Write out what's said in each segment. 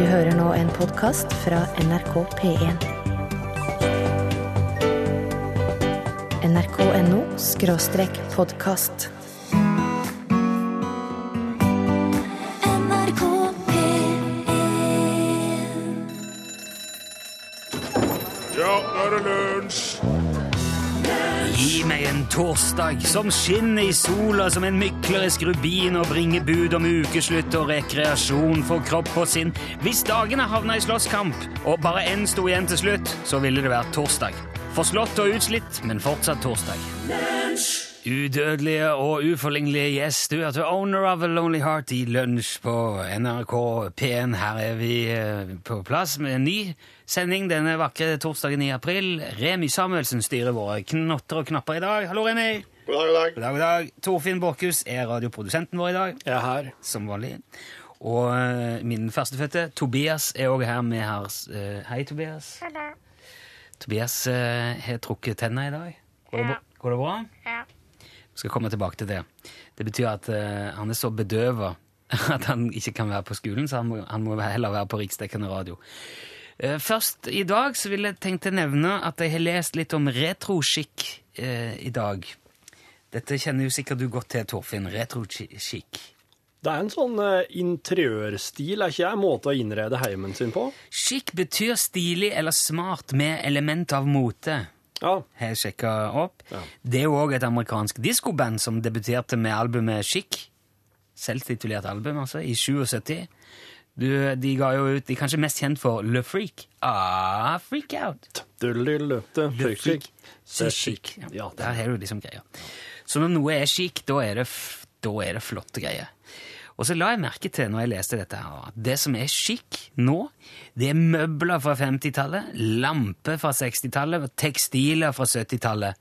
Du hører nå en podkast fra NRK P1. nrk.no skråstrek podkast. NRK P1 Ja, nå er det lunsj! Meg en torsdag som skinner i sola som en myklerisk rubin og bringer bud om ukeslutt og rekreasjon for kropp og sinn. Hvis dagene havna i slåsskamp og bare én sto igjen til slutt, så ville det vært torsdag. Forslått og utslitt, men fortsatt torsdag. Udødelige og uforlignelige gjest, du er til Owner of a Lonely Heart i lunsj på NRK P1. Her er vi eh, på plass med en ny sending denne vakre torsdagen i april. Remi Samuelsen styrer våre knotter og knapper i dag. Hallo, Remi. God dag, god dag. God dag, god dag. Torfinn Borchhus er radioprodusenten vår i dag, Jeg er her. som vanlig. Og eh, min førstefødte, Tobias, er òg her med her. eh, hei, Tobias. Tobias eh, har trukket tenna i dag. Går det, bra? Går det bra? Ja. Skal komme tilbake til det. Det betyr at uh, han er så bedøva at han ikke kan være på skolen, så han må, han må heller være på riksdekkende radio. Uh, først i dag så vil jeg tenke å nevne at jeg har lest litt om retroskikk uh, i dag. Dette kjenner jo sikkert du godt til, Torfinn. Retroskikk. Det er en sånn interiørstil, er ikke jeg? Måte å innrede heimen sin på? Skikk betyr stilig eller smart med element av mote. Ja. har jeg sjekka opp. Ja. Det er jo òg et amerikansk diskoband som debuterte med albumet Chic. Selvtitulert album, altså, i 77. Du, de ga jo ut De er kanskje mest kjent for Le Freak. Ah, Freak Out. Du Le freak, freak. c'est chic. Ja, det Der har du liksom greia. Så når noe er chic, da er det, da er det flotte greier. Og så la jeg merke til når jeg leste dette her, at det som er chic nå, det er møbler fra 50-tallet, lamper fra 60-tallet, tekstiler fra 70-tallet.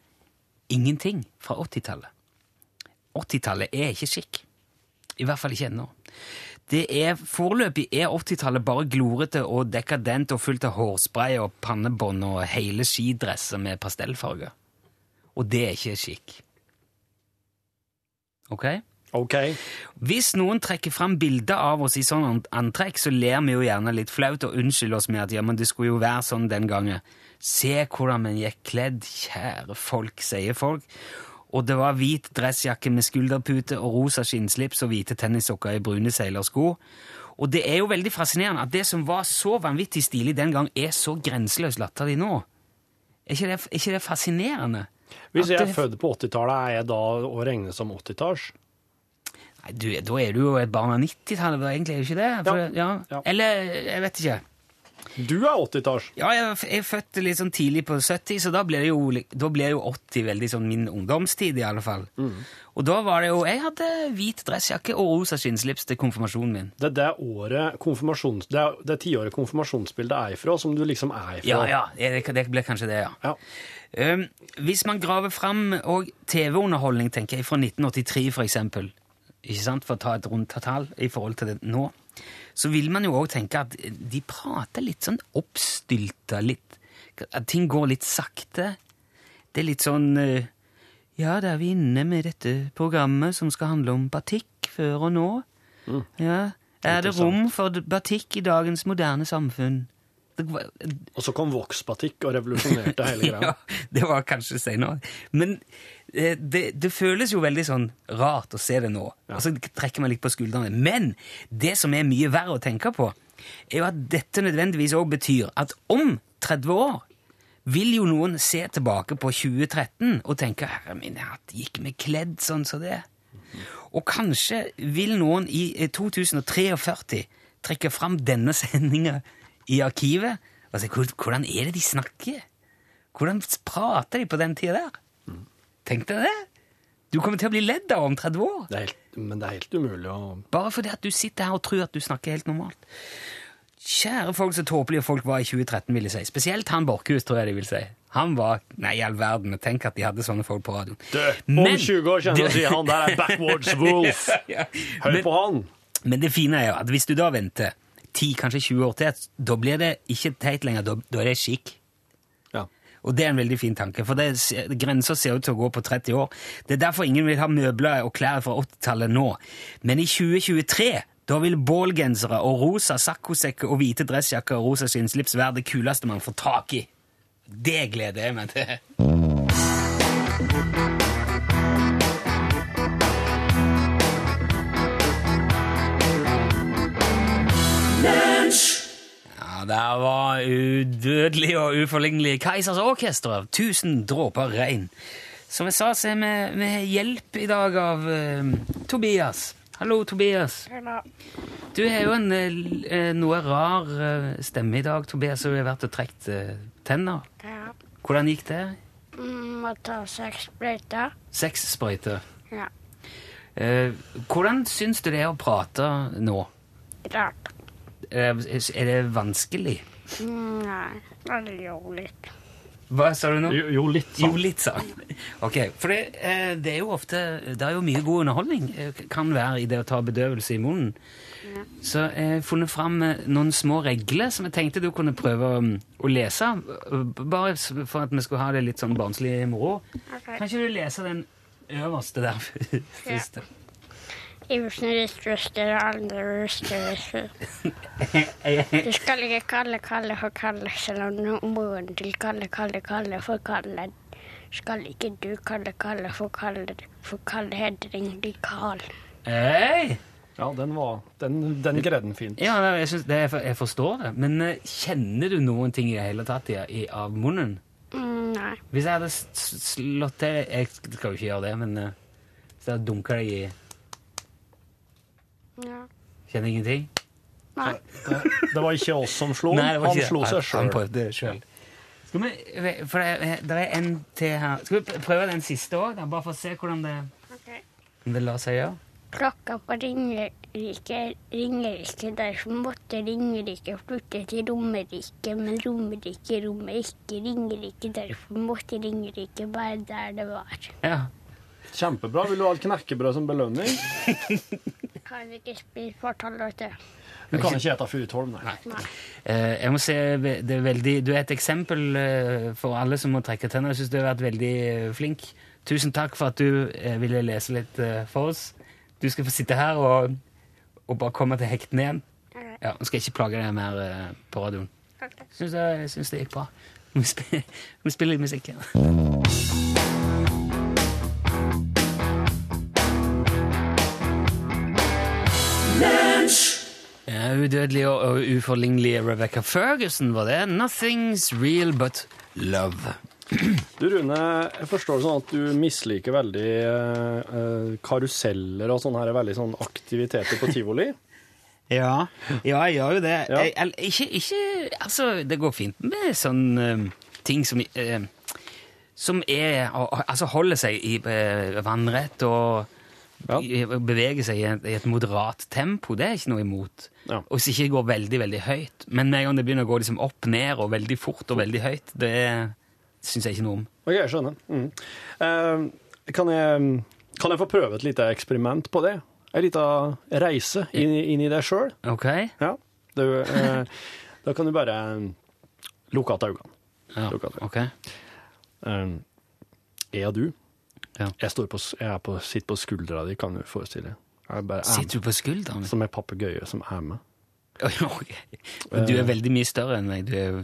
Ingenting fra 80-tallet. 80-tallet er ikke chic. I hvert fall ikke ennå. Det er er 80-tallet bare glorete og dekadent og fullt av hårspray og pannebånd og hele skidresser med pastellfarger. Og det er ikke chic. Ok? OK. Hvis noen trekker fram bilder av oss i sånn antrekk, så ler vi jo gjerne litt flaut og unnskylder oss med at ja, men det skulle jo være sånn den gangen. Se hvordan vi gikk kledd, kjære folk, sier folk. Og det var hvit dressjakke med skulderpute og rosa skinnslips og hvite tennissokker i brune seilersko. Og det er jo veldig fascinerende at det som var så vanvittig stilig den gang, er så grenseløst latterlig nå. Er ikke det, er ikke det fascinerende? Hvis jeg er født på 80-tallet, er jeg da å regne som 80-talls? Nei, du, da er du jo et barn av 90-tallet, egentlig, er du ikke det? For, ja. Ja. Eller, jeg vet ikke. Du er 80-talls. Ja, jeg, jeg er født litt sånn tidlig på 70, så da det jo, da ble jo 80 veldig sånn min ungdomstid, i alle fall. Og da var det jo Jeg hadde hvit dressjakke og rosa skinnslips til konfirmasjonen min. Det er det året konfirmasjons... Det er det tiåret konfirmasjonsbildet er ifra, som du liksom er ifra. Ja, ja, det, det ble kanskje det, ja. Ja. Um, hvis man graver fram TV-underholdning, tenker jeg, fra 1983 for eksempel, ikke sant, for å ta et rundt tall i forhold til det nå, så vil man jo også tenke at de prater litt sånn oppstylta, litt, at ting går litt sakte. Det er litt sånn, eh, ja, da er vi inne med dette programmet som skal handle om batikk før og nå. Ja, er det rom for batikk i dagens moderne samfunn? Og så kom Vox-batikk og revolusjonerte hele greia. ja, det var kanskje senere. Men eh, det, det føles jo veldig sånn rart å se det nå. Og så trekker man litt på skuldrene. Men det som er mye verre å tenke på, er jo at dette nødvendigvis òg betyr at om 30 år vil jo noen se tilbake på 2013 og tenke herre min hatt, gikk vi kledd sånn som det? Og kanskje vil noen i eh, 2043 trekke fram denne sendinga i arkivet og si hvordan er det de snakker? Hvordan prater de på den tida der? Tenk deg det! Du kommer til å bli ledd av om 30 år. Det helt, men det er helt umulig å Bare fordi at du sitter her og tror at du snakker helt normalt. Kjære folk, så tåpelige folk var i 2013, vil jeg si. Spesielt han Borchhus, tror jeg de vil si. Han var Nei, i all verden, tenk at de hadde sånne folk på radioen. Om Men- 20 år kjenner du han der er backwards wolf. Ja. Hør på han. Men det fine er jo at hvis du da venter 10, kanskje 20 år til, da blir det ikke teit lenger, da, da er det skikk. Og det er en veldig fin tanke, for det, grensa ser ut til å gå på 30 år. Det er derfor ingen vil ha møbler og klær fra 80-tallet nå. Men i 2023, Da vil bålgensere og rosa saccosekker og hvite dressjakker og rosa skinnslips være det kuleste man får tak i. Det gleder jeg meg til. Der var udødelig og uforlignelig Keisers Orkester av Tusen dråper regn. Som jeg sa, så er vi med hjelp i dag av uh, Tobias. Hallo, Tobias. Du har jo en uh, noe rar uh, stemme i dag, Tobias, og du har vært og trukket tenner. Ja. Hvordan gikk det? Mm, Må ta seks sprøyter. Seks sprøyter. Ja. Hvordan syns du det er å prate nå? Rart. Eh, er det vanskelig? Nei, det jo litt. Hva sa du nå? Jo, jo litt Jo, sånn. litt sa Ok, for det, eh, det er jo ofte Det er jo mye god underholdning eh, kan være i det å ta bedøvelse i munnen. Så jeg har funnet fram noen små regler som jeg tenkte du kunne prøve å, å lese. Bare for at vi skulle ha det litt sånn barnslig moro. Okay. Kan ikke du lese den øverste der først? Ivsen ristrøster, andre ristrøster. Du skal ikke kalle Kalle for Kalle, selv om moren til Kalle kalle Kalle for Kalle. Skal ikke du kalle Kalle for Kalle, for Kalle heter egentlig Karl. Hey. Ja, den var Den, den greide den fint. Ja, jeg, det, jeg, forstår det. Men eh, kjenner du noen ting i det hele tatt i, i, av munnen? Mm, nei. Hvis jeg hadde slått til Jeg skal jo ikke gjøre det, men eh, hvis jeg hadde dunka deg i Ja. Kjenner ingenting? Nei. Det var ikke oss som slo. Nei, han slo seg Han sjøl. Skal vi For det, det er en til her. Skal vi prøve den siste òg, bare for å se hvordan det, okay. om det lar seg gjøre? Klokka på Ringerike ringer ikke, derfor måtte Ringerike flytte til Romerike. Men Romerike rommer ikke Ringerike, derfor måtte Ringerike være der det var. Ja. Kjempebra. Vil du ha et knekkebrød som belønning? Kan ikke spise fortall, vet du. Du kan ikke ete Furutholm, nei. Nei. Eh, jeg må si, det er veldig, Du er et eksempel eh, for alle som må trekke tenner. Jeg syns du har vært veldig eh, flink. Tusen takk for at du eh, ville lese litt for oss. Du skal få sitte her og, og bare komme til hektene igjen. Ja, Nå skal jeg ikke plage deg mer på radioen. Ok. Syns det, jeg syns det gikk bra. Vi spiller må spille litt musikk igjen. Udødelige og, uforlignelige Rebecca Ferguson var det. 'Nothing's real but love'. Du Rune, jeg forstår det sånn at du misliker veldig eh, eh, karuseller og sånne her, veldig sånn aktiviteter på tivoli. Ja, ja jeg gjør jo det. Ja. Jeg, jeg, ikke, ikke Altså, det går fint med sånne eh, ting som eh, Som er Altså holder seg i eh, vannrett og Ja. beveger seg i et, i et moderat tempo. Det er ikke noe imot. Ja. Og hvis det ikke går veldig, veldig høyt. Men med en gang det begynner å gå liksom opp, ned og veldig fort og veldig høyt, det syns jeg ikke noe om. Ok, jeg skjønner. Mm. Uh, kan, jeg, kan jeg få prøve et lite eksperiment på det? Ei lita reise inn, inn i deg sjøl? Ok? Ja. Du, eh, da kan du bare lukke igjen øynene. Ja, ok. Jeg og du, Ja. jeg, står på, jeg på, sitter på skuldra di, kan du forestille deg. Er er Sitter du på skulderen? som en papegøye som er med. Men du er veldig mye større enn meg. Du er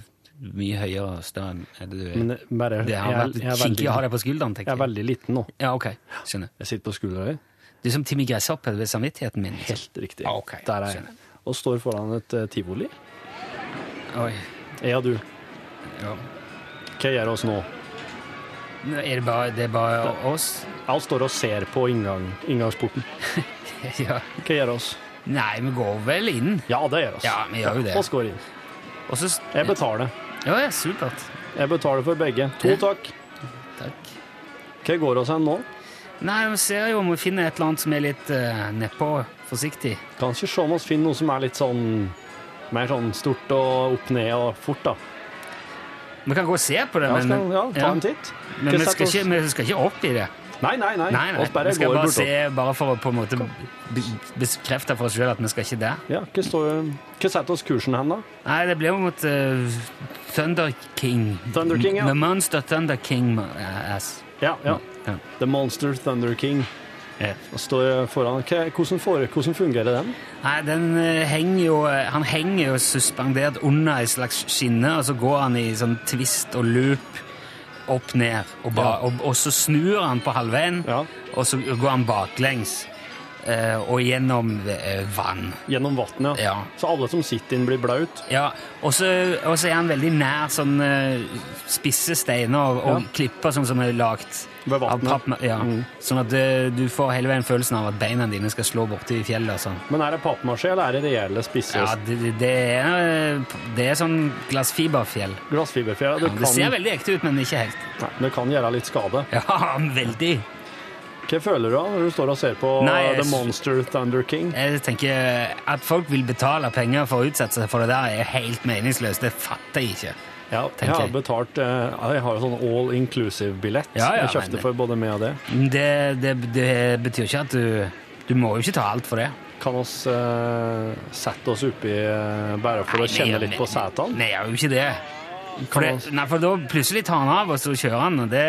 mye høyere og større enn du er. Men bare, det har vært jeg, å ha deg på skulderen, jeg Jeg er veldig liten nå. Ja, ok. Skjønner. Jeg sitter på skuldra di. Du er som Timmy Gresshoppe ved samvittigheten min. liksom. Helt riktig. Ah, okay. Der er jeg. Og står foran et uh, tivoli. Oi. Jeg og du, Ja. hva gjør oss nå? Er det bare, det er bare oss? Alle står og ser på inngang, inngangsporten. ja. Hva gjør oss? Nei, vi går vel inn. Ja, det gjør oss. Ja, vi gjør jo det. Oss går inn. Også, Jeg betaler. Ja, ja, supert. Jeg betaler for begge. To takk. Takk. Hva går oss hen nå? Nei, vi ser jo om vi finner et eller annet som er litt uh, nedpå, forsiktig. Kanskje se om vi finner noe som er litt sånn mer sånn stort og opp ned og fort, da. Vi kan gå og se på det, men, skal, ja, ta en titt. men vi, skal ikke, vi skal ikke opp i det. Nei, nei, nei. Nei, nei, vi skal bare se, bare for å på en måte bekrefte for oss sjøl at vi skal ikke der. Ja, hva, står, hva setter oss kursen hen, da? Nei, det blir mot uh, Thunder King. Thunder King, ja. The Monster Thunder King uh, ass. Ja, ja. Ja. The Monster Thunder King. Ja. Foran. Hvordan, for, hvordan fungerer den? Nei, den eh, henger jo Han henger jo suspendert under ei slags skinne, og så går han i sånn twist og loop opp ned. Og, ba, Ja. og, og så snur han på halvveien, Ja. og så går han baklengs. eh, og gjennom eh, vann. Gjennom vann, ja. Så alle som sitter inn, blir blaut. Ja, og så er han veldig nær sånn eh, spisse steiner og, og klipper sånn som er lagt Ved vannet. Ja. Mm. Sånn at du får hele veien følelsen av at beina dine skal slå borti fjellet sånn. Men er det pappmasjé, eller er det reelle spisse Ja, det, det- det, er, det er sånn glassfiberfjell. Glassfiberfjell, Ja, Det, det ser veldig ekte ut, men ikke helt. nei, det kan gjøre litt skade. Ja, veldig. Hva føler du da når du står og ser på Nei, jeg The Monster Thunder King? Jeg tenker At folk vil betale penger for å utsette seg for det der, er helt meningsløst. Det fatter jeg ikke. Ja, jeg har betalt eh, Jeg har jo sånn all inclusive-billett. Ja, ja, jeg kjøpte for både meg og det. Det, det, det betyr ikke at du Du må jo ikke ta alt for det. Kan oss uh, sette oss oppi uh, bare for å kjenne nei, litt på setene? Nei, jeg gjør jo ikke det. For, det, nei, for da plutselig tar han av, og så kjører han, og det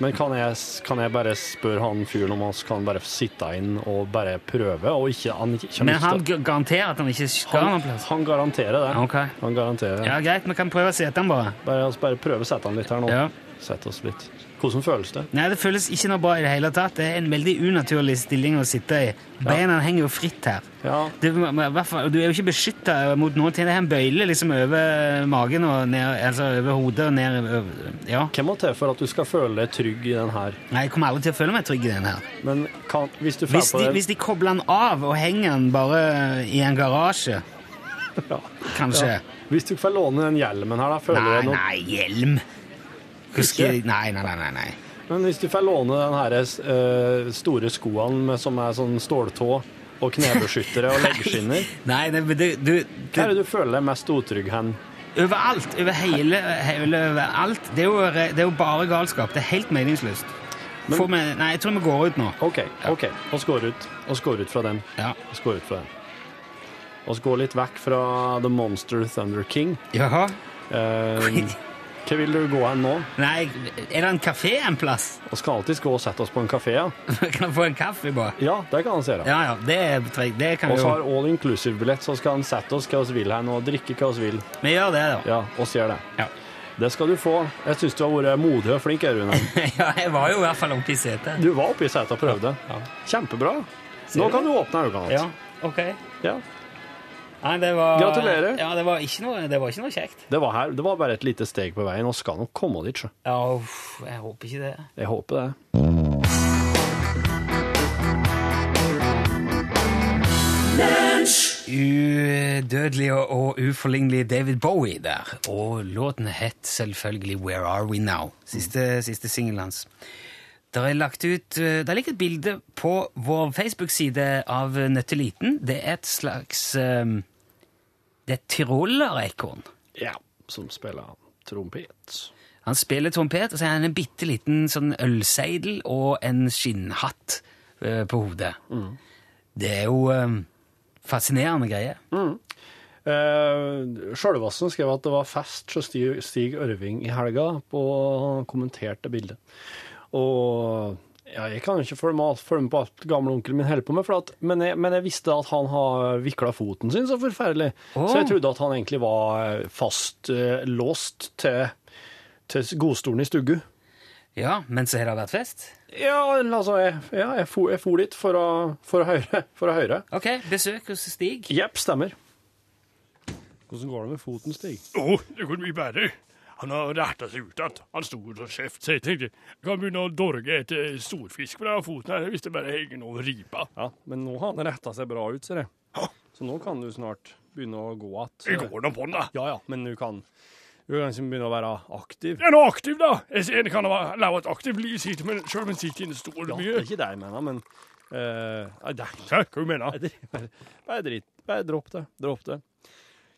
Men kan jeg, kan jeg bare spørre han fyren om han kan bare sitte inn og bare prøve, og ikke han Men han garanterer at han ikke skal noen plass. han garanterer det. Okay. Han garanterer. Ja, greit, vi kan prøve å sette han bare. Bare, altså, bare prøve å sette han litt her nå. Ja. Sett oss litt. Hvordan føles det? Nei, det føles ikke noe bra i det hele tatt. Det er en veldig unaturlig stilling å sitte i. Beina henger jo fritt her. Ja, Det, du er jo ikke beskytta mot noen ting. Det er en bøyle liksom over magen og ned, altså over hodet og ned over, Ja. Hvem må til for at du skal føle deg trygg i den her? Nei, jeg kommer aldri til å føle meg trygg i den her. Men kan, hvis du Hvis de, på hvis de kobler den av og henger den bare i en garasje, Ja. kanskje Ja. Hvis du får låne den hjelmen her, da føler Nei, du noe nei, hjelm. Ikke? jeg- Nei, nei, nei, nei. Men hvis du får låne den her eh, store skoene med, som er sånn ståltå og knebeskyttere og leggskinner, Nei, nei men du, hva er det, du føler deg mest utrygg hen? Overalt, over hele, hele overalt. Det er, jo, det er jo bare galskap. Det er helt meningsløst. Men- Får vi- nei, jeg tror vi går ut nå. OK, ok, Vi går ut. Oss går ut fra den. Ja. Oss går ut fra den. Vi går litt vekk fra The Monster Thunder King. Jaha? Eh, hva vil du gå hen nå? Nei, er det en kafé en plass? Vi skal alltids gå og sette oss på en kafé, ja. kan få en kaffe bare? Ja, det kan vi gjøre. Ja, ja, det, er det kan Vi vi har all inclusive-billett, så skal han sette oss hva vi vil her nå, og drikke hva vi vil. Vi gjør det, da. Ja, oss gjør det. Ja. Det skal du få. Jeg syns du har vært modig og flink, Rune. ja, jeg var jo i hvert fall oppe i setet. Du var oppe i setet og prøvde. Ja. Kjempebra. Nå kan du åpne øynene. Ja, ok. Ja. Nei, det var, Gratulerer. Ja, det var ikke noe, det var ikke noe kjekt. Det var her. Det var bare et lite steg på veien, og skal nok komme dit, sjø. Ja, uff, jeg håper ikke det. Jeg håper det. Udødelig og, uforlignelig David Bowie der. Og låten het selvfølgelig Where Are We Now? Siste, siste singelen hans. Det er lagt ut Det Det ligger et bilde på vår Facebook-side av Nøtteliten. Det er et slags eh, Det er Trollerekorn. Ja. Som spiller trompet. Han spiller trompet, og så har han en bitte liten sånn ølseidel og en skinnhatt eh, på hodet. Det er jo um, fascinerende greier. Uh, Sjølvassen skrev at det var fest hos Stig, Stig Ørving i helga, og kommenterte bildet. Og ja, jeg kan jo ikke følge med, følge med på alt gamleonkelen min holder på med, for at, men, jeg, men jeg visste at han har vikla foten sin så forferdelig. Oh. Så jeg trodde at han egentlig var fast eh, låst til, til godstolen i stugu. Ja, men så har det vært fest. Ja, altså, jeg, ja, jeg, for, jeg for dit for å, for å høre. For å høre. Ok, besøk hos Stig. Jepp, stemmer. Hvordan går det med foten, Stig? Å, det går mye bedre. Han har retta seg ut igjen. Han sto og kjeft, så jeg tenkte jeg kan begynne å dorge etter storfisk på denne foten her, hvis det bare henger noe ripa. Ja, men nå har han retta seg bra ut, ser jeg. Så nå kan du snart begynne å gå Jeg går nå på den, da. Ja, ja, men du kan du kan liksom begynne å være aktiv. Er nå aktiv, da. Jeg ser kan leve et aktivt liv, selv om en sitter inne, står mye. Ja, det er ikke det jeg mener, men uh, det er hva du mener du? bare, bare drit. Bare dropp det. Dropp det.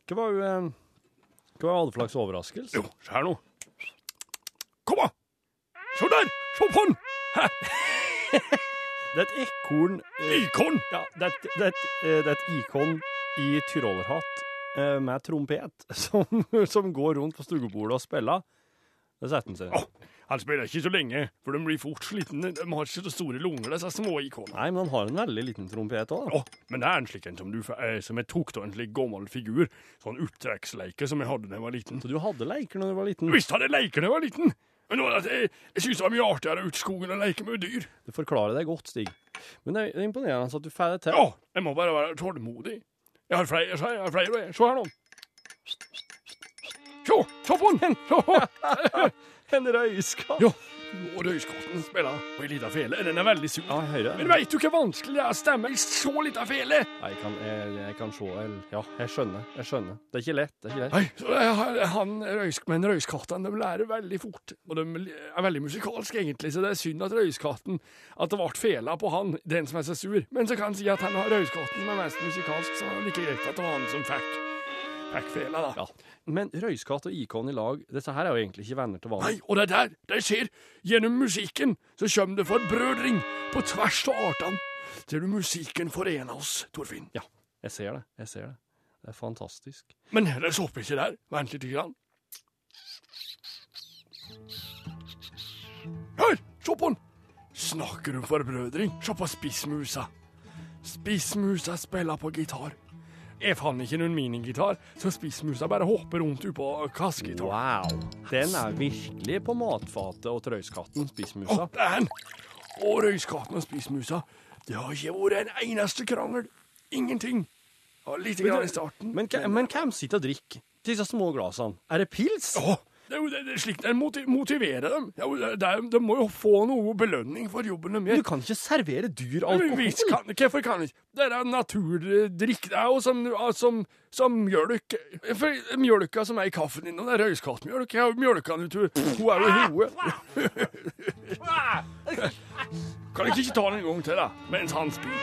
Hva var jo Hva var slags overraskelse? Jo, se her nå. Kom, da! Se der! Se på den! Det er et ekorn eh, Ikon! Ja, det er, et, det, er et, eh, det er et ikon i tyrolerhatt eh, med trompet som, som går rundt på stuebordet og spiller. Det setter han seg. Å, Han spiller ikke så lenge, for de blir fort slitne. De har ikke så store lunger, disse små ikonene. Nei, men han har en veldig liten trompet òg. Oh, men det er en slik en som, du, eh, som jeg tok av en slik gammel figur. Sånn opptrekksleike som jeg hadde da jeg var liten. Så du hadde leker når du var liten? Visst hadde jeg leker da jeg var liten. Men nå, jeg, jeg synes det var mye artigere ut i skogen å leke med dyr. Du forklarer deg godt, Stig. Men det det er imponerende at du får det til. Ja, jeg må bare være tålmodig. Jeg har flere, jeg har flere. Se her nå. Se, se på den! En røyskatt! Ja, og røyskatten spiller på en liten fele. Den er veldig sur. Ja, jeg hører Men veit du hvor vanskelig det er å stemme i så liten fele? Jeg kan, jeg, jeg kan se el- Ja, jeg skjønner. Jeg skjønner. Det er ikke lett. det er ikke lett. Nei, så jeg er, han røysk, men røyskattene de lærer veldig fort. Og de er veldig musikalske, egentlig, så det er synd at røyskatten At det ble fela på han, den som er så sur. Men så kan han si at han har røyskatten som er mest musikalsk, så det er like greit at det var han som fikk, fikk fela, da. Ja. Men røyskatt og ikon i lag, disse her er jo egentlig ikke venner til Nei, og det er der det skjer. Gjennom musikken så kommer det forbrødring på tvers av artene. Du musikken forener oss, Torfinn? Ja, jeg ser det. Jeg ser det. Det er fantastisk. Men det stopper ikke der. Vent litt. Grann. Hør! Se på den! Snakker om forbrødring. Se på spissmusa. Spissmusa spiller på gitar. Jeg fant ikke noen minigitar, så spissmusa bare hopper rundt oppå kassegitaren. Wow! Den er virkelig på matfatet og røyskatten, spissmusa. den! Og røyskatten og spissmusa. Det har ikke vært en eneste krangel. Ingenting. Ja, litt grann i starten. Men, men hvem sitter og drikker disse små glassene? Er det pils? Å, det er jo det, det er slik dem. Det er det er, de må jo få noe belønning for jobben de Du kan ikke servere dyr alkohol. visst kan, hvorfor kan ikke? Det er naturdrikk. Det er jo som, som, som mjølk. For Mjølka som er i kaffen din, og det er røyskattmjølk. Ja, mjølka du tror, hun er jo i hodet. Kan du ikke ta den en gang til, da? Mens han spiller.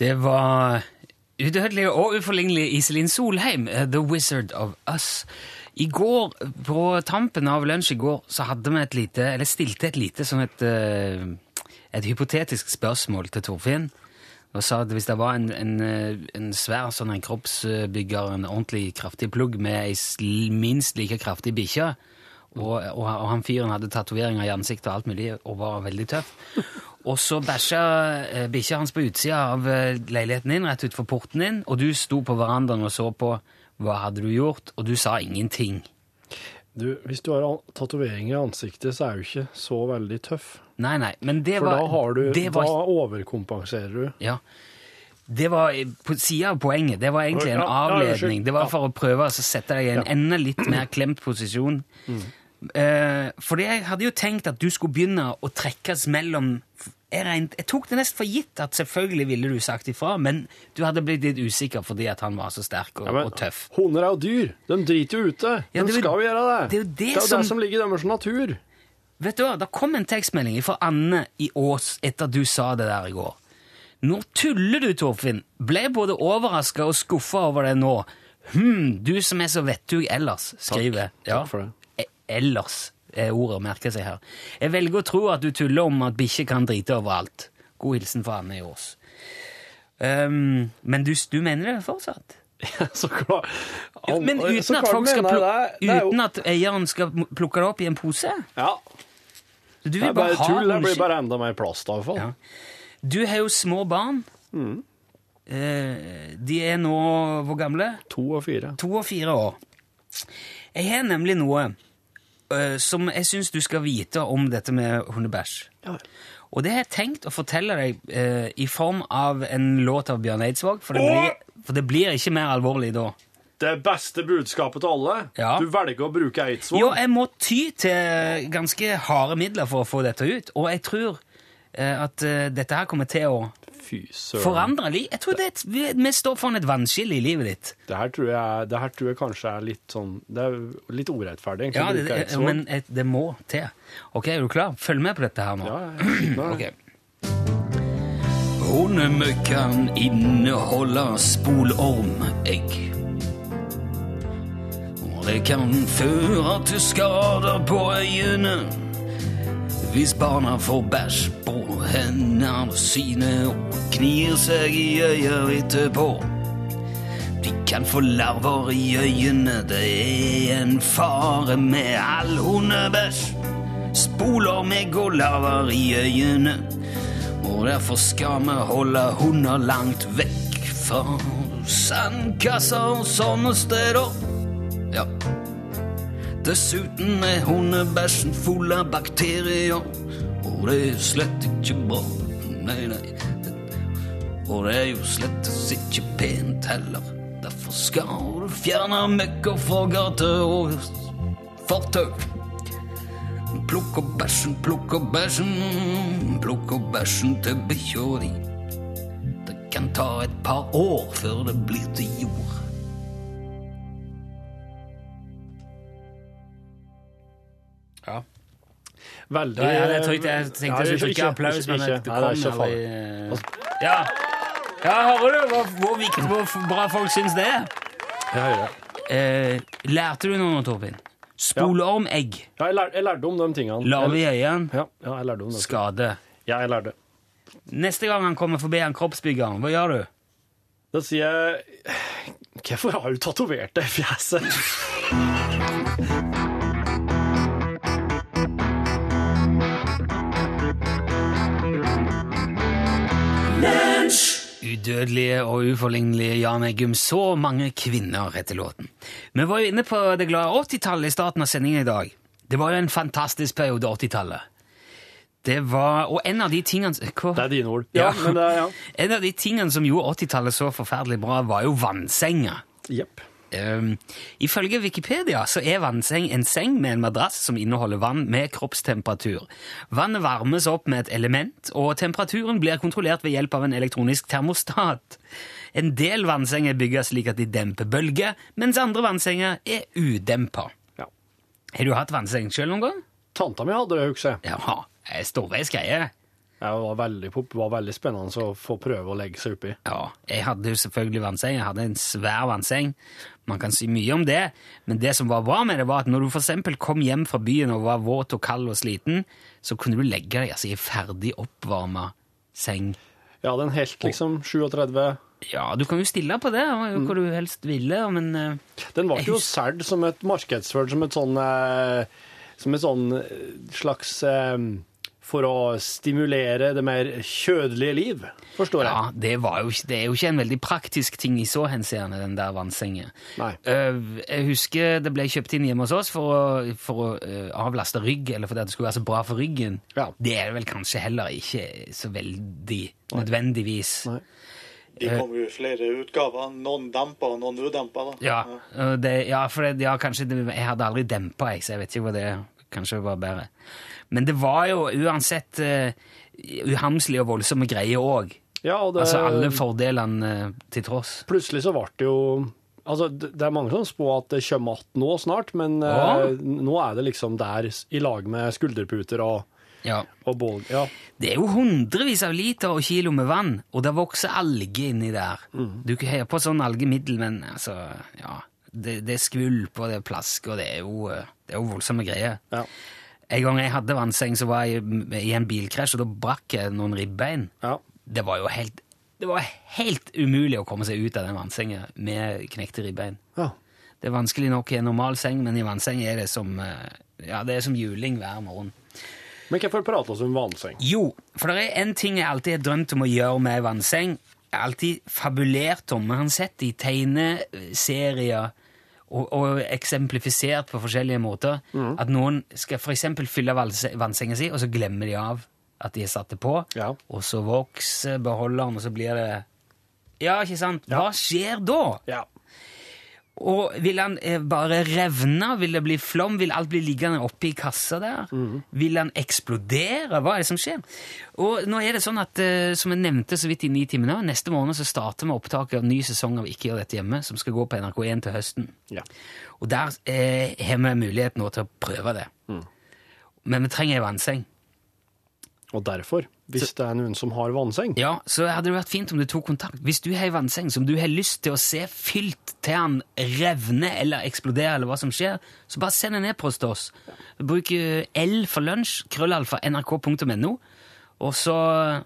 Det var udødelig og uforlignelig Iselin Solheim, eh, The Wizard of Us. I går, på tampen av lunsj i går, så hadde vi et lite, eller stilte et lite som et, eh, et hypotetisk spørsmål til Torfinn. Og sa at hvis det var en, en, eh, en svær sånn en kroppsbygger, en ordentlig kraftig plugg med ei minst like kraftig bikkje, og, og, og han fyren hadde tatoveringer i ansiktet og alt mulig, og var veldig tøff. Og så bæsja eh, bikkja hans på utsida av eh, leiligheten din, rett utfor porten din, og du sto på verandaen og så på hva hadde du gjort, og du sa ingenting. Du, hvis du har tatoveringer i ansiktet, så er du ikke så veldig tøff. Nei, nei, men det For var da, har du, det var, da overkompenserer du. Ja. Det var eh, på sida av poenget. Det var egentlig en avledning. Det var for å prøve å sette deg i en enda litt mer klemt posisjon. Eh, fordi jeg hadde jo tenkt at du skulle begynne å trekkes mellom jeg, regnet, jeg tok det nesten for gitt at selvfølgelig ville du sagt ifra, men du hadde blitt litt usikker fordi at han var så sterk og, Ja, men og tøff. Hunder er jo dyr. De driter jo ute. Ja, De skal jo gjøre det. det er jo det det er som- det som ligger i deres natur. Vet du hva, Det kom en tekstmelding fra Anne i Ås etter at du sa det der i går. Nå tuller du, Torfinn. Ble både overraska og skuffa over det nå. Hm, du som er så vettug ellers, skriver Takk for det. Ellers er ordet å merke seg her. Jeg velger å tro at du tuller om at bikkjer kan drite overalt. God hilsen fra Anne i Ås. Um, men du, du mener det fortsatt? så klart. Ja, men Så uten at, folk skal mener pluk- det. Det er uten at eieren skal plukke det opp i en pose? Ja, Du det er bare ha tull. Det blir bare enda mer plast, i hvert fall. Ja. Du har jo små barn. Mm. Eh, de er nå hvor gamle? To og fire. To og fire år. Jeg har nemlig noe eh, som jeg syns du skal vite om dette med hundebæsj. Ja. Og det har jeg tenkt å fortelle deg uh, i form av en låt av Bjørn Eidsvåg, for, for det blir ikke mer alvorlig da. Det beste budskapet til alle. Ja. Du velger å bruke Eidsvåg. Jo, jeg må ty til ganske harde midler for å få dette ut, og jeg tror eh, at dette her kommer til å Fy søren. forandre liv. Jeg tror det er et, vi, står foran et vannskille i livet ditt. Det her, tror jeg, det her tror jeg kanskje er litt sånn Det er litt urettferdig. Ja, det, det, men et- det må til. Ok, er du klar? Følg med på dette her nå. Ja, jeg, okay. Ok. Hundemøkkan inneholder spolormegg. Og det kan føre til skader på øyene hvis barna får bæsj på hendene sine og knir seg i øyet etterpå. De kan få larver i øynene. Det er en fare med all hundebæsj. Spoler meg og larver i øynene. Og derfor skal vi holde hunder langt vekk fra sandkasser og sånne steder. Ja. Dessuten er hundebæsjen full av bakterier, og det er slett ikke bra. Nei, nei. Og det er jo slett ikke pent heller. Derfor skal du fjerne møkka fra gater og fortau. Plukk opp bæsjen, plukk opp bæsjen, plukk opp bæsjen til bikkja di. Det kan ta et par år før det blir til jord. Veldig Ja, jeg, jeg, jeg tenkte jeg skulle ikke- applaus, men det det kom aldri Ja, ja hører du hvor, hvor, viktig, hvor bra folk syns det er? Jeg hører. Eh, lærte du noe nå, Torfinn? Spoleormegg, Ja, jeg, lær, jeg lærte om de tingene. larve i øynene, Ja, ja, jeg lærte om det. skade. Ja, jeg lærte. Neste gang han kommer forbi han kroppsbyggeren, hva gjør du? Da sier jeg Hvorfor har du tatovert det i fjeset? Udødelige og uforlignelige Jan Eggum, så mange kvinner etter låten. Vi var jo inne på det glade 80-tallet i starten av sendingen i dag. Det var jo en fantastisk periode, 80-tallet. Det var, Og en av de tingene hva? Det er dine ord. Ja, men det ja. En av de tingene som gjorde 80-tallet så forferdelig bra, var jo vannsenga. Jepp. Um, ifølge Wikipedia så er vannseng en seng med en madrass som inneholder vann med kroppstemperatur. Vannet varmes opp med et element, og temperaturen blir kontrollert ved hjelp av en elektronisk termostat. En del vannsenger bygges slik at de demper bølger, mens andre vannsenger er udempa. Ja. Har du hatt vannseng sjøl noen gang? Tanta mi hadde det, husker jeg. Jaha, ved greie. Det var veldig, var veldig spennende å få prøve å legge seg oppi. Ja, jeg hadde jo selvfølgelig vannseng. Jeg hadde en svær vannseng. Man kan si mye om det, men det som var bra med det, var at når du for eksempel kom hjem fra byen og var våt og kald og sliten, så kunne du legge deg altså, i ferdig oppvarma seng. Ja, den helt liksom 37 Ja, du kan jo stille på det, jo hva du helst ville, men eh, Den var ikke jo solgt som et markedsført som et sånn eh, Som et sånn eh, slags For å stimulere det mer kjødelige liv, forstår jeg. ja, det, var jo, det er jo ikke en veldig praktisk ting i så henseende, den der vannsengen. Nei. Eh, jeg husker det ble kjøpt inn hjemme hos oss for å, for å eh, avlaste rygg, eller fordi det skulle være så bra for ryggen. Ja. Det er det vel kanskje heller ikke så veldig nødvendigvis. Nei. De kommer jo i flere utgaver. Noen dempa og noen udempa. da. Ja, det, ja, for det, ja, kanskje det, Jeg hadde aldri dempa, jeg, så jeg vet ikke hva det Kanskje det var bedre. Men det var jo uansett uh, uhamslige og voldsomme greier òg. Ja, og det, Altså alle fordelene uh, til tross. plutselig så ble det jo Altså, det er mange som spår at det kommer igjen nå snart, men eh, nå er det liksom der i lag med skulderputer og, Ja. og bål. Ja. Det er jo hundrevis av liter og kilo med vann, og det vokser alger inni der. Du kan ha på sånn algemiddel, men altså, ja, det, det er skvulp og det er plask, og det er jo, eh, det er jo voldsomme greier. Ja. En gang jeg hadde vannseng, så var jeg i en bilkrasj, og da brakk jeg noen ribbein. ja. Det var jo helt, det var helt umulig å komme seg ut av den vannsenga med knekte ribbein. ja. Det er vanskelig nok i en normal seng, men i vannseng er det som, eh, ja, det er som juling hver morgen. Men hvorfor prate oss om vannseng? Jo, for det er en ting jeg alltid har drømt om å gjøre med vannseng. Jeg har alltid fabulert om, jeg har sett i tegneserier og, og eksemplifisert på forskjellige måter, at noen skal eksempel fylle vannse- vannsenga si, og så glemmer de av at de har satt det på, Ja. og så vokser beholderen, og så blir det Ja, ikke sant? Hva skjer da? Ja. Og vil han eh, bare revne? Vil det bli flom? Vil alt bli liggende oppe i kassa der? Vil han eksplodere? Hva er det som skjer? Og nå er det sånn at, eh, som jeg nevnte så vidt i Ni timer nå, neste måned så starter vi opptaket av ny sesong av Ikke gjør dette hjemme, som skal gå på NRK1 til høsten. Ja. Og der eh, har vi mulighet nå til å prøve det. Men vi trenger ei vannseng. Og derfor, hvis det er noen som har vannseng Ja, så hadde det vært fint om du tok kontakt. Hvis du har ei vannseng som du har lyst til å se fylt til den revner eller eksploderer, eller hva som skjer, så bare send en e-post til oss. Bruk eh, L for lunsj, krøllalfa, nrk.no, Og så,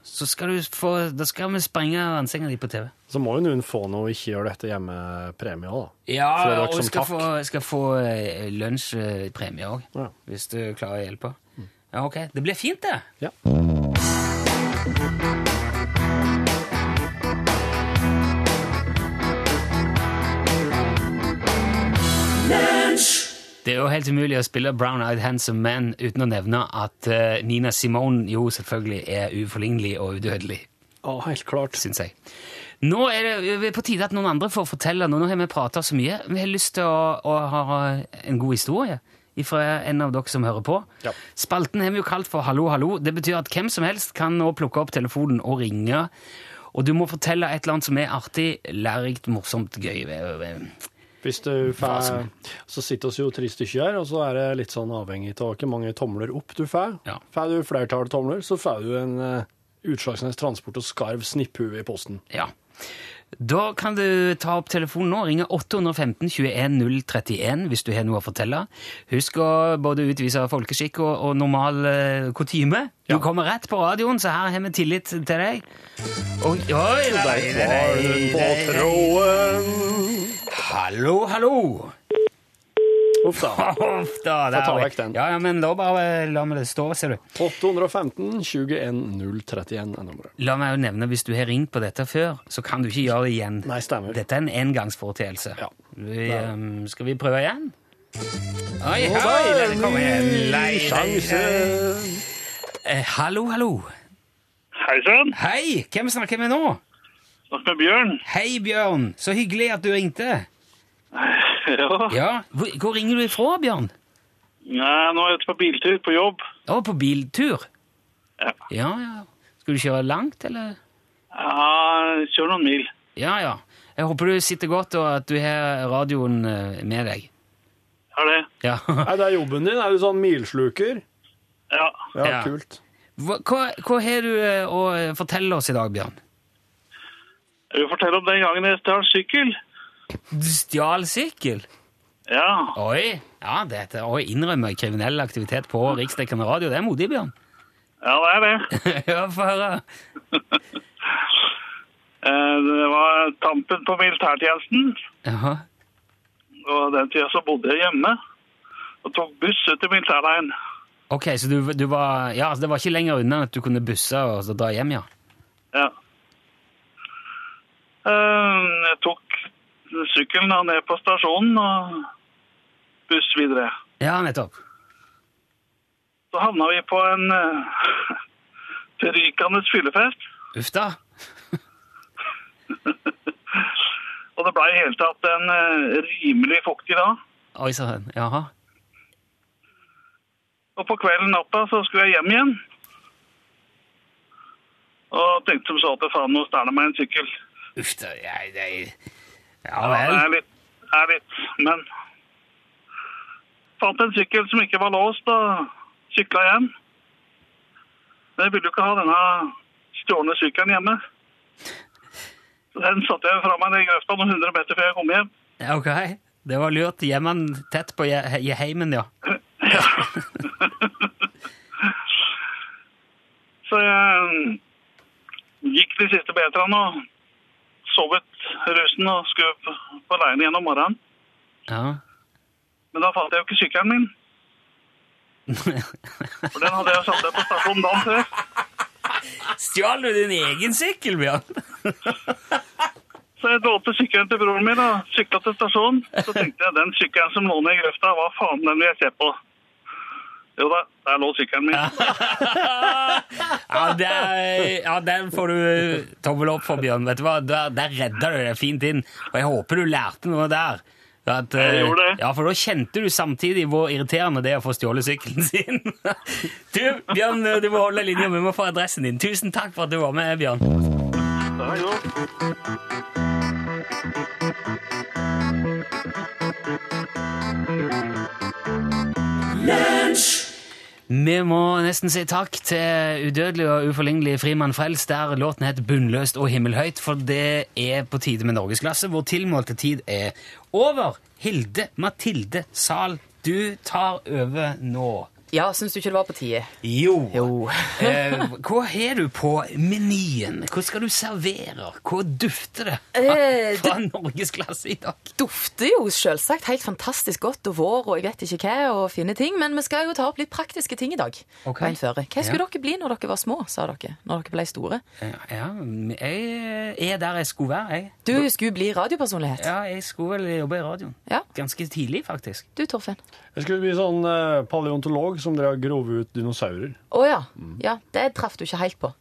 så skal du få Da skal vi sprenge vannsenga di på TV. Så må jo noen få noe ikke gjøre dette hjemme-premie òg, da. Ja, og som skal takk. få, skal få eh, lunsjpremie òg, Ja. hvis du klarer å hjelpe. Ja, ok. Det blir fint, det. Ja. Det er jo helt umulig å spille Brown Eyed Handsome Man uten å nevne at eh, Nina Simone jo selvfølgelig er uforlignelig og udødelig, Ja, helt klart. syns jeg. Nå er det på tide at noen andre får fortelle noe. Nå har vi prata så mye. Vi har lyst til å, å ha en god historie fra en av dere som hører på. Ja. Spalten har vi jo kalt for Hallo, hallo. Det betyr at hvem som helst kan nå plukke opp telefonen og ringe. Og du må fortelle et eller annet som er artig, lærerikt, morsomt, gøy. Hvis du får Så sitter oss jo tre stykker her, og så er det litt sånn avhengig av hvor mange tomler opp du får. Ja. Får du flertall tomler, så får du en uh, Utslagsnes Transport og Skarv snipphue i posten. Ja. Da kan du ta opp telefonen nå og ringe 815 21 031 hvis du har noe å fortelle. Husk å både utvise folkeskikk og, og normal uh, kutyme. Du Ja. kommer rett på radioen, så her har vi tillit til deg. Oi, oi, oi, oi, oi, Var hun på nei, nei. tråden? Hallo, hallo! Uff da. Uff da, Få der ta vekk den. Ja, ja, men da bare la meg det stå, ser du. 815 21 031 er nummeret. La meg jo nevne, hvis du har ringt på dette før, så kan du ikke gjøre det igjen. Nei, stemmer. Dette er en engangsforeteelse. Ja. Vi, um, skal vi prøve igjen? Oi, oi, den kommer igjen. Lei, sjanse. Eh, hallo, hallo. Hei sann, Hei, hvem snakker vi nå? Snakker med Bjørn. Hei, Bjørn. Så hyggelig at du ringte. Ja. Ja, Hvor, hvor ringer du ifra, Bjørn? Nei, nå er jeg ute på biltur på jobb. Å, på biltur? Ja. Ja, ja. Skal du kjøre langt, eller? Ja, kjør noen mil. Ja, ja. Jeg håper du sitter godt, og at du har radioen eh, med deg. Har det? Ja. Er det jobben din? Er du sånn milsluker? Ja. Ja, Ja. kult. Hva, hva, hva har du eh, å fortelle oss i dag, Bjørn? Jeg vil fortelle om den gangen jeg stjal sykkel. Du stjal sykkel? Ja, Oi! Ja, dette, å innrømme kriminell aktivitet på riksdekkende radio, det er modig, Bjørn. ja det er det. ja, få høre. Eh, Det var tampen på militærtjenesten, Jaha. og den tida så bodde jeg hjemme. Og tok buss ut til militærleiren. Ok, så du, du var Ja, altså det var ikke lenger unna at du kunne busse og så dra hjem, ja? Ja. Eh, Jeg tok sykkelen da ned på stasjonen og buss videre. Ja, nettopp. Så havna vi på en uh, berykende fyllefest. Uff da. Og det ble i hele tatt en uh, rimelig fuktig dag. Oi sann. Jaha. Og på kvelden natta så skulle jeg hjem igjen. Og tenkte som så at faen, nå stjeler meg en sykkel. Uff da. Jeg, det, ja Ja, det vel. litt, er litt, men fant en sykkel som ikke var låst, og sykla hjem. Men jeg ville jo ikke ha denne stjålne sykkelen hjemme. Den satte jeg fra meg i grøfta noen hundre meter før jeg kom hjem. Ja, Ok. Det var lurt. Hjemmen tett på je- i heimen, ja. Så jeg gikk de siste meterne og sovet rusen og skulle på- leiren igjen om morgenen. ja. Men da fant jeg jo ikke sykkelen min. For den hadde jeg satt der på stasjonen dagen før. Stjal du din egen sykkel, Bjørn? Så jeg lånte sykkelen til broren min og sykla til stasjonen. Så tenkte jeg den sykkelen som lå ned i grøfta, hva faen den vil jeg se på? Jo da, der lå sykkelen min. Ja, der, ja, den får du tommel opp for, Bjørn. Vet du hva? Der, der redda du deg fint inn. Og jeg håper du lærte noe der. At, Jeg eh, gjorde det. Ja, For da kjente du samtidig hvor irriterende det er å få stjålet sykkelen sin. Du, Bjørn, du må holde linja. Vi må få adressen din. Tusen takk for at du var med, Bjørn. Det jo. jo. Vi må nesten si takk til udødelig og uforlignelig Frimann Frels, der låten het Bunnløst og himmelhøyt, for det er på tide med norgesklasse, hvor tilmålte tid er over. Hilde Mathilde Zahl, du tar over nå. Ja, syns du ikke det var på tide? Jo. Jo. Eh, hva har du på menyen? Hva skal du servere? Hva dufter det fra, fra norgesklasse i dag? dufter jo selvsagt helt fantastisk godt og vår og jeg vet ikke hva og fine ting, men vi skal jo ta opp litt praktiske ting i dag. Ok. på en føre. Hva skulle Ja. dere bli når dere var små, sa dere? Når dere ble store? Ja, jeg er der jeg skulle være, jeg. Du skulle bli radiopersonlighet. Ja, jeg skulle vel jobbe i radioen. Ja. Ganske tidlig, faktisk. Du, Torfinn? Jeg skulle bli sånn eh, paleontolog som drev og grov ut dinosaurer. Å ja. ja. Det traff du ikke helt på.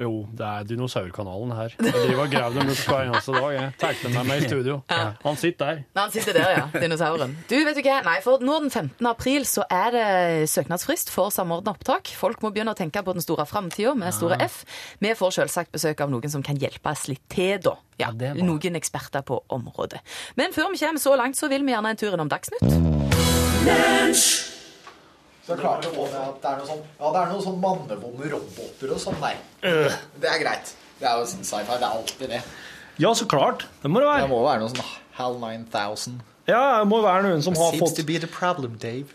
Jo, det er dinosaurkanalen her. Jeg driver og graver dem ut hver eneste dag. Jeg tar dem med meg i studio. Han sitter der. Nei, han sitter der, ja. Dinosauren. Du, vet du hva? Nei, for nå den 15. april så er det søknadsfrist for samordna opptak. Folk må begynne å tenke på den store framtida med store F. Vi får selvsagt besøk av noen som kan hjelpe oss litt til, da. Ja, Ja, det er bra. noen eksperter på området. Men før vi kommer så langt, så vil vi gjerne en tur innom Dagsnytt. Så jeg klarte å få med at det er noe sånn Ja, det er noen sånn mannevonde roboter og sånn der. Det er greit. Det er jo sånn sci-fi. Det er alltid det. Ja, så klart. Det må det være. Det må være noe sånn HAL 9000. Ja, det må være noen som har Seems fått to be the problem, Dave.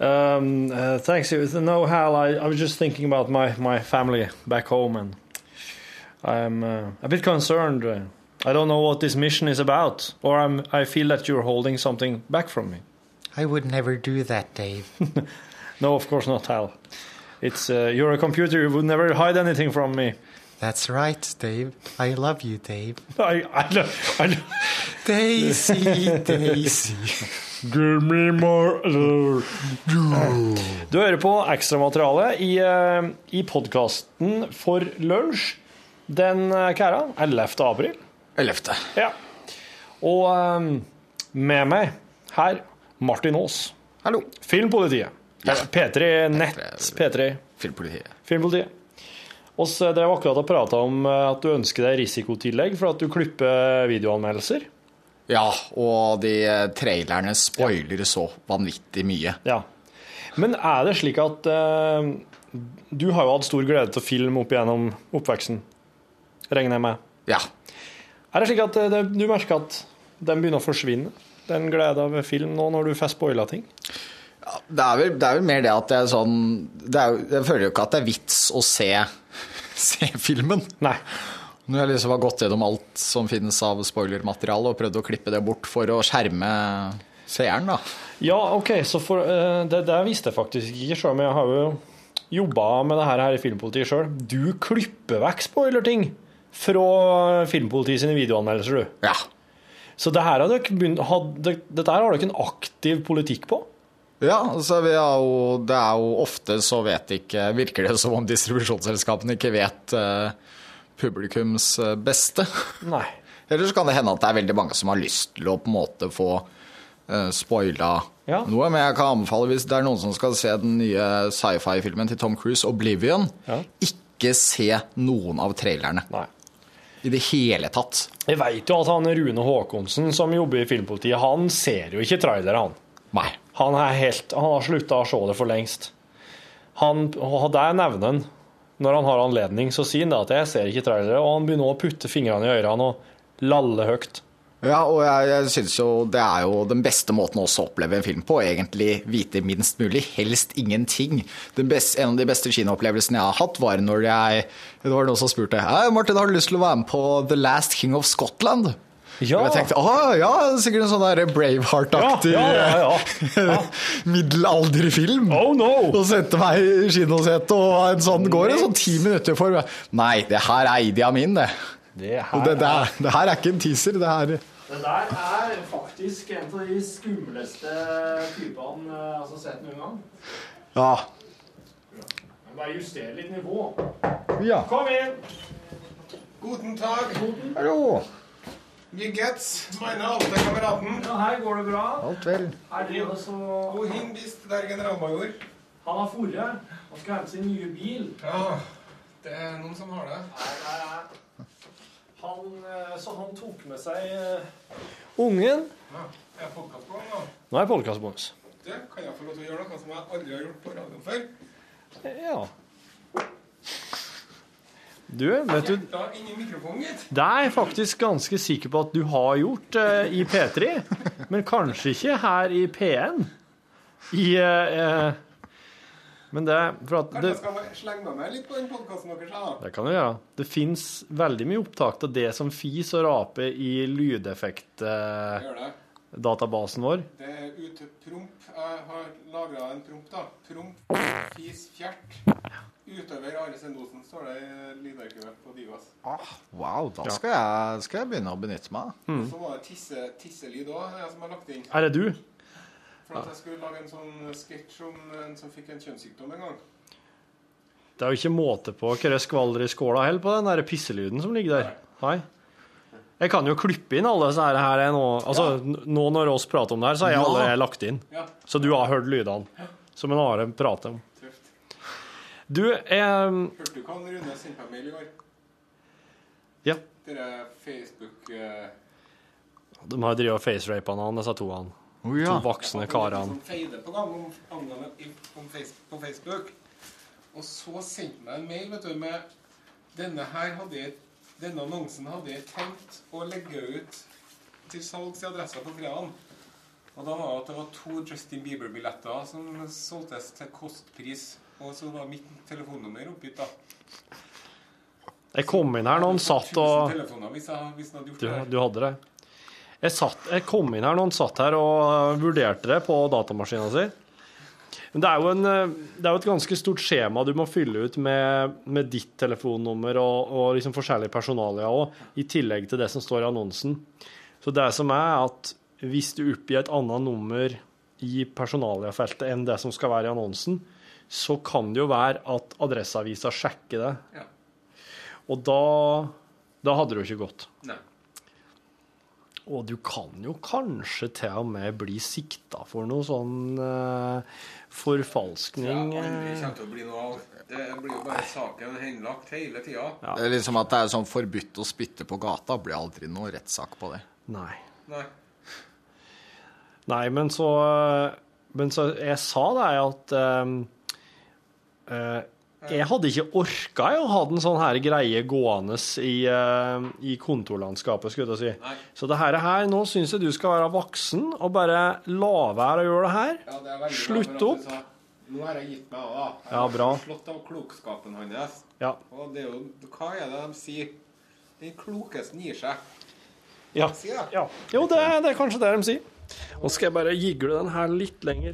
Um, uh, thanks. No, Hal, I, I was just thinking about my, my family back home, and I'm uh, a bit concerned. Uh, I don't know what this mission is about, or I'm, I feel that you're holding something back from me. I would never do that, Dave. No, of course not, Hal. It's uh, you're a computer. You would never hide anything from me. That's right, Dave. I love you, Dave. I, I, lo- I, lo- Daisy, Daisy. Give me more love. Du hører på ekstramateriale i, uh, i podkasten For lunsj den uh, kæra 11. april. 11. Ja. Og um, med meg her Martin Aas. Hallo. Filmpolitiet. Ja. P3 Nett. P3 Filmpolitiet. Filmpolitiet. oss drev akkurat og prata om uh, at du ønsker deg risikotillegg for at du klipper videoanmeldelser. Ja, og de eh, trailerne spoiler så vanvittig mye. Ja. Men er det slik at uh, Du har jo hatt stor glede til film opp igjennom oppveksten, regner jeg med? Ja. Er det slik at eh, det, du merker at den begynner å forsvinne, den gleden ved film nå, når du får spoila ting? Det er, vel, det er vel mer det at jeg sånn det er, Jeg føler jo ikke at det er vits å se, se filmen. Nei. Når jeg liksom har gått gjennom alt som finnes av spoilermateriale, og prøvd å klippe det bort for å skjerme seeren, da. Ja, OK, så for, eh, det, det visste jeg faktisk ikke sjøl, men jeg har jo jobba med det her i Filmpolitiet sjøl. Du klipper vekk spoilerting fra Filmpolitiet sine videoanmeldelser, du. Ja. Så det her begynt, had, det, dette her har dere en aktiv politikk på? Ja, altså vi har jo, det er jo ofte så vet ikke Virker det som om distribusjonsselskapene ikke vet eh, publikums eh, beste. Nei. Eller så kan det hende at det er veldig mange som har lyst til å på en måte få eh, spoila Ja. noe. Men jeg kan anbefale, hvis det er noen som skal se den nye sci-fi-filmen til Tom Cruise, 'Oblivion', Ja. ikke se noen av trailerne. Nei. I det hele tatt. Jeg veit jo at han Rune Haakonsen, som jobber i Filmpolitiet, han ser jo ikke trailere, han. Nei. Han, er helt, han har slutta å se det for lengst. Han, og der nevner han, når han har anledning, så sier han at jeg ser ikke trailere, og han begynner å putte fingrene i ørene og lalle høyt. Ja, og jeg, jeg synes jo det er jo den beste måten også å oppleve en film på. Egentlig vite minst mulig, helst ingenting. Den beste, en av de beste kinoopplevelsene jeg har hatt, var når jeg Det var noen som spurte Hei, Martin, har du lyst til å være med på The Last King of Scotland? Ja. Og jeg tenkte ah, ja, er sikkert en sånn Braveheart-aktig Ja, ja, ja, ja. middelalderfilm. Oh no! Og sendte meg i kinosetet, og en sånn går det sånn ti minutter for Nei, det her er Idi Amin, det. Det Og det, det, er, det her er ikke en teaser, det her Det der er faktisk en av de skumleste typene jeg har sett noen gang. Ja. Bare justere litt nivå. ja. Kom inn! Guten Tag. Hallo. Wie geht's, meine alte kameraten. Ja, her går det bra. Alt vel. Her driver så Wohin bist der, generalmajor? Han har forret. Han skal hente sin nye bil. Ja, det er noen som har det. Nei, nei, nei. Han, eh, så han tok med seg eh, ungen. Ja, er jeg. Nå er jeg podkastbonus. Det kan jeg få lov til å gjøre noe som jeg aldri har gjort på radioen før? Ja. Du, vet du. Det er jeg faktisk ganske sikker på at du har gjort eh, i P3, men kanskje ikke her i P1. I, eh, Men det, for at Kanskje det, jeg skal slenge med meg litt på den podkasten deres, da. det kan du gjøre. Det fins veldig mye opptak av det som fis og raper i lydeffektdatabasen det. vår. Det er ute promp. Jeg har lagra en promp, da. Promp, fis, fjert. Utøver Are Sendosen står det i lydarkivet på Divas. Wow, da Ja. skal jeg, skal jeg begynne å benytte meg. Mm. Så var det tisse, tisselyd òg, som har lagt inn. Er det du? For at jeg skulle lage en sånn sketsj om en som fikk en kjønnssykdom en gang. Det er jo ikke måte på hva det skvaller i skåla heller på den der pisselyden som ligger der. Nei. Jeg kan jo klippe inn alle disse her, er nå. Altså, ja. nå når oss prater om det her, så har jeg allerede lagt inn. Ja. Så du har hørt lydene som en Are prater om. Tøft. Du, jeg Hørte du hva Rune sendte meg mail i går? Ja. Dere Facebook Uh... De har drevet facerapa han, disse to han. Oh, ja. To voksne karene. På gang om, om på Facebook. Og så sendte meg en mail vet du, med denne her hadde jeg, denne annonsen hadde jeg tenkt å legge ut til salgs i adressa på fredag. Og da var det at det var to Justin Bieber-billetter som solgtes til kostpris. Og så var mitt telefonnummer oppgitt, da. Jeg kom inn her når han satt og hvis jeg, hvis jeg hadde gjort Du, det. du hadde det. Jeg, satt, jeg kom inn her når han satt her og uh, vurderte det på datamaskinen sin. Men det er, jo en, uh, det er jo et ganske stort skjema du må fylle ut med, med ditt telefonnummer og, og liksom forskjellige personalia òg, i tillegg til det som står i annonsen. Så det som er at hvis du oppgir et annet nummer i personaliafeltet enn det som skal være i annonsen, så kan det jo være at Adresseavisa sjekker det. Ja. Og da, da hadde det jo ikke gått. Nei. Og du kan jo kanskje til og med bli sikta for noe sånn uh, forfalskning. Ja, aldri eh. kommer til å bli noe av. Det blir jo bare saken henlagt hele tida. Det er liksom at det er sånn forbudt å spytte på gata. Blir aldri noe rettssak på det. Nei. Nei. Nei, men så Men så jeg sa det at um, eh, jeg hadde ikke orka å ha en sånn her greie gående i, uh, i kontorlandskapet, skulle jeg si. Nei. Så det her, her nå syns jeg du skal være voksen og bare la være å gjøre det her. Ja, det Slutt opp. sa, Nå har jeg gitt meg av. Jeg Ja, har bra. slått av klokskapen hans. Ja. Og det er jo, hva er det de sier? Den klokeste gir seg. Ja. Jo, det, det er kanskje det de sier. Nå skal jeg bare gigle den her litt lenger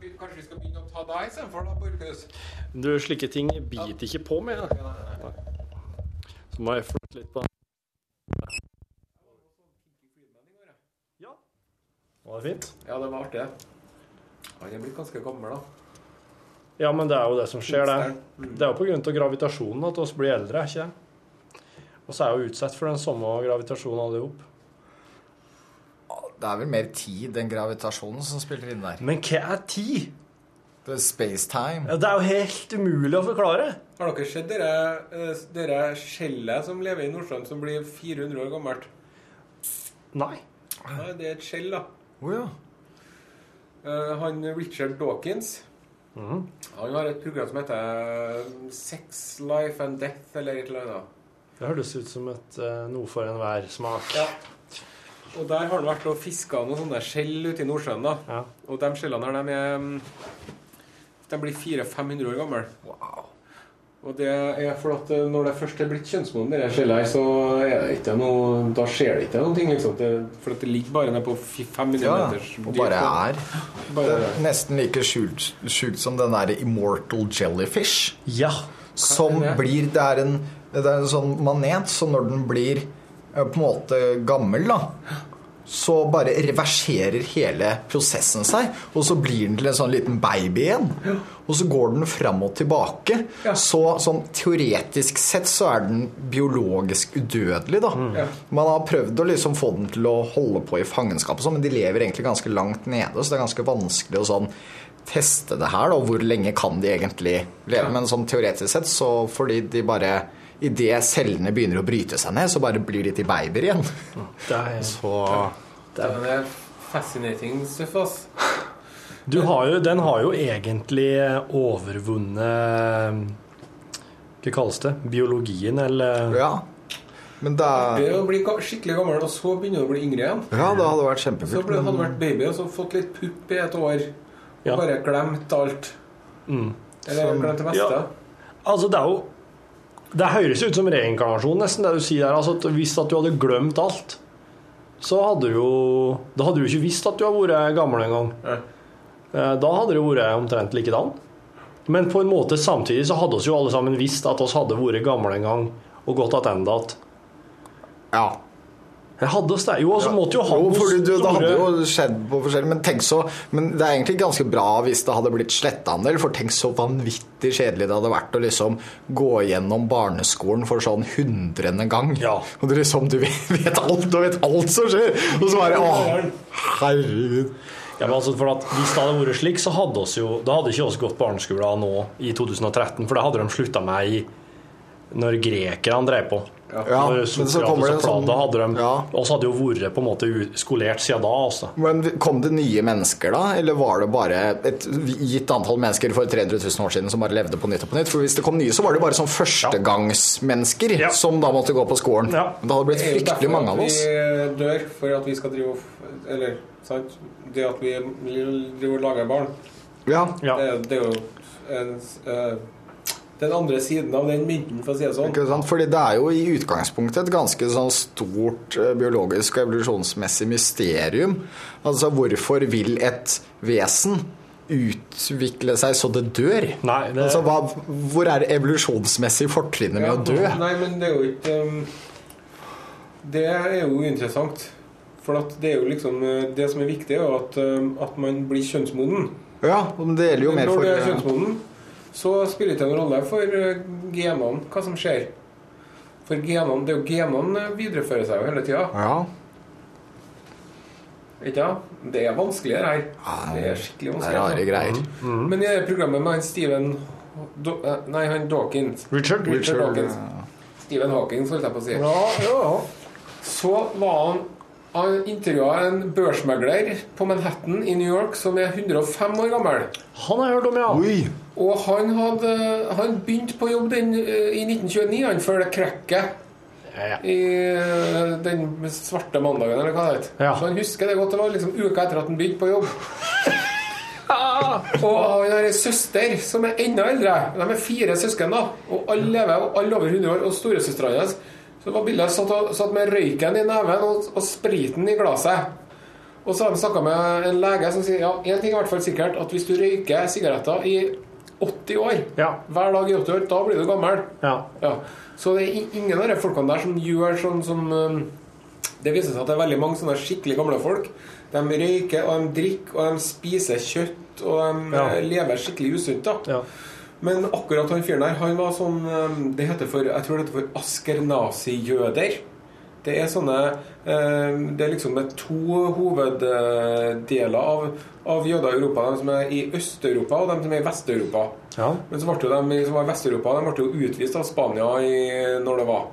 be- kanskje vi skal begynne å ta deg istedenfor, da, Borchhus? Du, slike ting biter ikke på meg. da. Så må jeg flytte litt på den. Ja. Var det fint? Ja, det var artig. Han er blitt ganske gammel, da. Ja, men det er jo det som skjer, det. Mm. Det er jo av gravitasjonen at vi blir eldre, ikke det? Og så er jeg jo utsatt for den samme gravitasjonen alle hop. Det er vel mer tid enn gravitasjonen som spiller inn der. Men hva er tid? Det er space-time. Ja, det er jo helt umulig å forklare. Har dere sett dere, eh, skjellet som lever i Nordsjøen, som blir 400 år gammelt? Nei. Nei, det er et skjell, da. Oh, ja. Eh, Han Richard Dawkins Mhm. Han har et program som heter Sex, Life and Death, eller et eller annet. Det høres ut som et eh, noe for enhver smak. Ja. Og der har han vært og fiska noen sånne skjell ute i Nordsjøen. da. Ja. Og de skjellene her, de er mm, De blir 400-500 år gamle. Og det er for at eh, når det først er blitt kjønnsmodne, det skjellet her, så er det ikke noe Da skjer det ikke noen ting, liksom. Det, for at det ligger bare nede på 500 Ja, meters og bare er. Bare Det er. nesten like sjukt sjukt som den der immortal jellyfish. Ja. Som det? blir Det er en, det er en sånn manet, så når den blir på en måte gammel, da så bare reverserer hele prosessen seg, og så blir den til en sånn liten baby igjen. Og så går den fram og tilbake. Så sånn teoretisk sett så er den biologisk udødelig, da. Ja. Man har prøvd å liksom få den til å holde på i fangenskap, og sånn, men de lever egentlig ganske langt nede, så det er ganske vanskelig å sånn teste det her. da, Hvor lenge kan de egentlig leve? Men sånn teoretisk sett, så fordi de bare Idet cellene begynner å bryte seg ned, så bare blir de til babyer igjen. Det er, Så Det er fascinating stuff, ass. du har jo, den har jo egentlig overvunnet Hva kalles det? Biologien, eller Ja. Men det Det å bli skikkelig gammel, og så begynner du å bli yngre igjen. Ja, det hadde vært Så ble, hadde du vært baby og så fått litt pupp i et år. Og Ja. bare glemt alt. mm. Eller glemt det meste? Ja. Altså, det er jo Det høres ut som reinkarnasjon, nesten, det du sier der. Altså, at hvis at du hadde glemt alt, så hadde du jo Da hadde du ikke visst at du har vært gammel en gang. Eh, Da hadde det vært omtrent likedan. Men på en måte samtidig så hadde oss jo alle sammen visst at oss hadde vært gamle en gang, og gått tilbake. Ja. Jeg hadde det. Jo, så måtte jo ha noe store det hadde jo skjedd på forskjellig Men tenk så Men det er egentlig ganske bra hvis det hadde blitt sletta en del, for tenk så vanvittig kjedelig det hadde vært å liksom gå gjennom barneskolen for sånn hundrende gang. Og du liksom Du vet, vet alt, du vet alt som skjer! Og så bare Å, herregud. Ja, men altså for at Hvis det hadde vært slik, så hadde oss jo Da hadde ikke oss gått barneskolen nå i 2013, for det hadde de slutta med i når grekerne drev på. Ja, Når men så Sokrates kommer det en sånn- Plato hadde de oss hadde jo vært på en måte skolert siden da. Også. Men kom det nye mennesker da, eller var det bare et gitt antall mennesker for 300 000 år siden som bare levde på nytt og på nytt? For hvis det kom nye, så var det bare sånn førstegangsmennesker som da måtte gå på skolen. Ja. det hadde blitt fryktelig derfor mange av at oss. Vi dør for at vi skal drive og Eller, sant? Det at vi driver og lager barn. Ja. Det, det er jo en, eh, den andre siden av den mynten, for å si det sånn. Ikke sant? Fordi det er jo i utgangspunktet et ganske sånn stort eh, biologisk og evolusjonsmessig mysterium. Altså hvorfor vil et vesen utvikle seg så det dør? det- altså, hva, hvor er det evolusjonsmessig fortrinnet med Ja, å dø? Nei, men det er jo ikke um, Det er jo interessant. For at det er jo liksom uh, Det som er viktig, er jo at, um, at man blir kjønnsmoden. Ja, men det gjelder jo mer for Når du er eh, kjønnsmoden, så spiller det ingen rolle for uh, genene hva som skjer. For genene, det er jo genene uh, viderefører seg jo hele tida. Ja. Ikke sant? Det er vanskelig, det her. Det er skikkelig det er vanskelig. rare greier. Mm. Men i det programmet med han Steven Do eh, Nei, han Dawkins. Richard. Richard Richard, Dawkins. Stephen Hawkins, holdt jeg på å si. Ja, ja. Så var han Han intervjua en børsmegler på Manhattan i New York som er 105 år gammel. Han har jeg hørt om, ja. Og han hadde Han begynte på jobb den, eh, i 1929, han, før det krekket. I eh, den svarte mandagen, eller hva det heter. Så han husker det godt. Det var liksom uka etter at han begynte på jobb. Og han har ei søster som er enda eldre. De er fire søsken, da. Og alle lever, og alle over 100 år. Og storesøstera hans Så var bildet satt, satt med røyken i neven og, og spriten i glasset. Og så har de snakka med en lege som sier ja, én ting er i hvert fall sikkert, at hvis du røyker sigaretter i 80 år, hver dag i 80 år, da blir du gammel. Ja. Så det er ingen av de folkene der som gjør sånn som um, Det viser seg at det er veldig mange sånne skikkelig gamle folk. De røyker, og de drikker, og de spiser kjøtt, og de Ja. eh, lever skikkelig usunt. da Men akkurat han fyren der, han var sånn um, Det heter for Jeg tror det heter for askernazi-jøder. Det er sånne eh, Det er liksom to hoveddeler av, av jøder i Europa. De som er i Øst-Europa, og de som er i Vest-Europa. Men så ble de som var i Vest-Europa, de ble jo utvist av Spania i, når det var.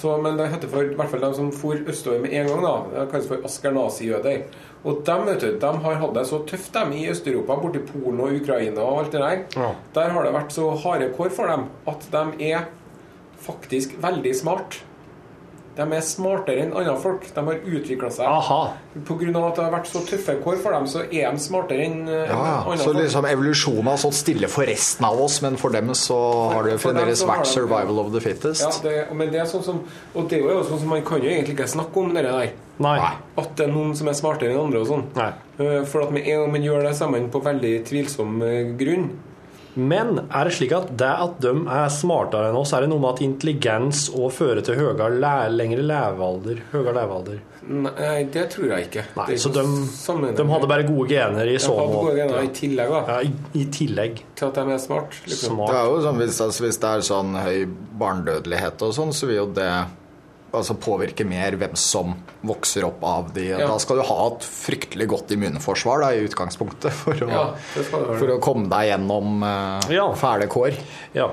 Så, men det heter for i hvert fall de som for østover med en gang, da. Det kalles for askernazi-jøder. Og de, vet du, de har hatt det så tøft, dem, i Øst-Europa, borti Polen og Ukraina og alt det der. Ja. Der har det vært så harde kår for dem at de er faktisk veldig smart. De er smartere enn andre folk. De har utvikla seg. På grunn av at det har vært så tøffe kår for dem, så er de smartere enn eh, Ja, ja. andre Så folk. liksom evolusjonen har stått stille for resten av oss, men for dem så har det fremdeles så vært de- survival of the fittest. Ja, det, men det er sånn som Og det er jo sånn som man kan jo egentlig ikke snakke om det der. At det er noen som er smartere enn andre og sånn. Eh, For at med en gang man gjør det sammen på veldig tvilsom eh, grunn Men er det slik at det at de er smartere enn oss, er det noe med at intelligens òg fører til høyere, le- lengre levealder? Høyere levealder? Nei, det tror jeg ikke. Nei, så de, de hadde bare gode gener i så måte? gode gener i tillegg, da. Ja, i, i tillegg. Til at de er smart. Liksom. Det er jo sånn, hvis, altså, hvis det er sånn høy barnedødelighet og sånn, så vil jo det altså, påvirke mer hvem som vokser opp av de. Ja. Da skal du ha et fryktelig godt immunforsvar da, i utgangspunktet for å, Ja, for å komme deg gjennom eh, fæle kår. Ja.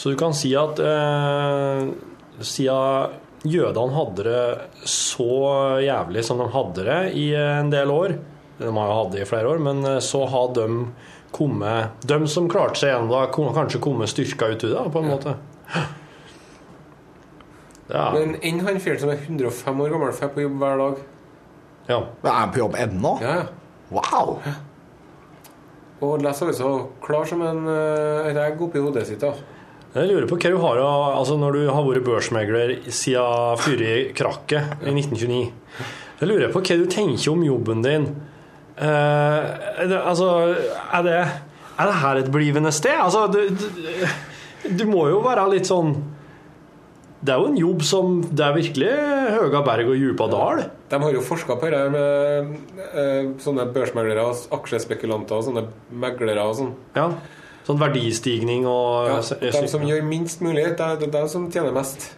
Så du kan si at eh, siden jødene hadde det så jævlig som de hadde det i en del år De har jo hatt det i flere år, men eh, så har de kommet De som klarte seg gjennom det, har kanskje kommet styrka ut av det, på en måte. Ja. Men enn han fyren som er 105 år gammel, får på jobb hver dag. Ja. Er han på jobb ennå? Ja. Wow! Og leser altså så klar som en, uh, regg egg oppi hodet sitt. da. Jeg lurer på hva du har altså Når du har vært børsmegler siden før krakket i 1929 Jeg lurer på hva du tenker om jobben din. Uh, er det, altså, er det, er det her et blivende sted? Altså, du, du, du må jo være litt sånn Det er jo en jobb som Det er virkelig høga berg og djupa dal. De har jo forska på det med eh, sånne børsmeglere, aksjespekulanter og sånne meglere og sånn. Ja. Sånn verdistigning og Ja, de som gjør minst mulig, det er er de som tjener mest.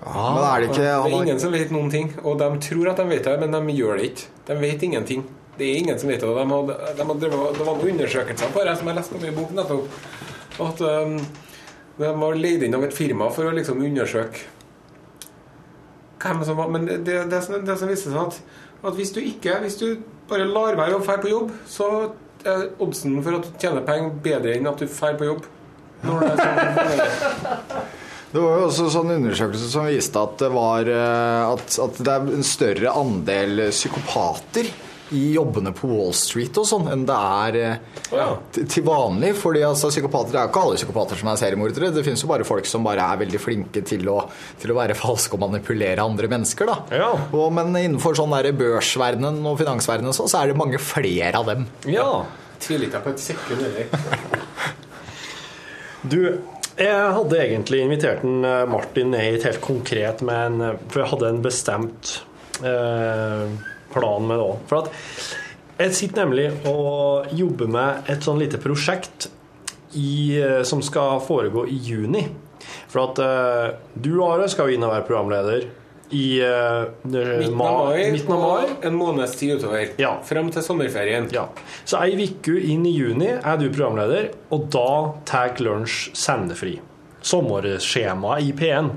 men er det ikke- det er ingen som vet noen ting, og de tror at de vet det, men de gjør det ikke. De vet ingenting. Det er ingen som vet det. De hadde, de hadde, det var noen undersøkelser på det som jeg leste om i bok nettopp. At um, de var leid inn av et firma for å liksom undersøke hvem som var Men det, det, det, som, det som viste seg at, at hvis du ikke Hvis du bare lar være å dra på jobb, så er oddsen for at du tjener penger bedre enn at du drar på jobb. Når det er sånn, Det var jo også sånn undersøkelse som viste at det var eh, at, at det er en større andel psykopater i jobbene på Wall Street og sånn enn det er eh, til til vanlig. fordi altså, psykopater det er jo ikke alle psykopater som er seriemordere. Det finnes jo bare folk som bare er veldig flinke til å, til å være falske og manipulere andre mennesker. da. Og, men innenfor sånn der børsverdenen og finansverdenen så, så er det mange flere av dem. Ja. Tviler ikke på et sekund Erik. Du, jeg hadde egentlig invitert en eh, Martin ned hit helt konkret men, eh, For jeg hadde en bestemt eh, plan med det òg. For at jeg sitter nemlig og jobber med et sånn lite prosjekt i, eh, som skal foregå i juni. For at uh, du, Are, skal jo inn og være programleder i uh, Midten av mai, midten av mai. en måneds tid utover. Frem til sommerferien. Ja. Så ei uke inn i juni er du programleder, og da tar lunsj sendefri. Sommerskjema i P1.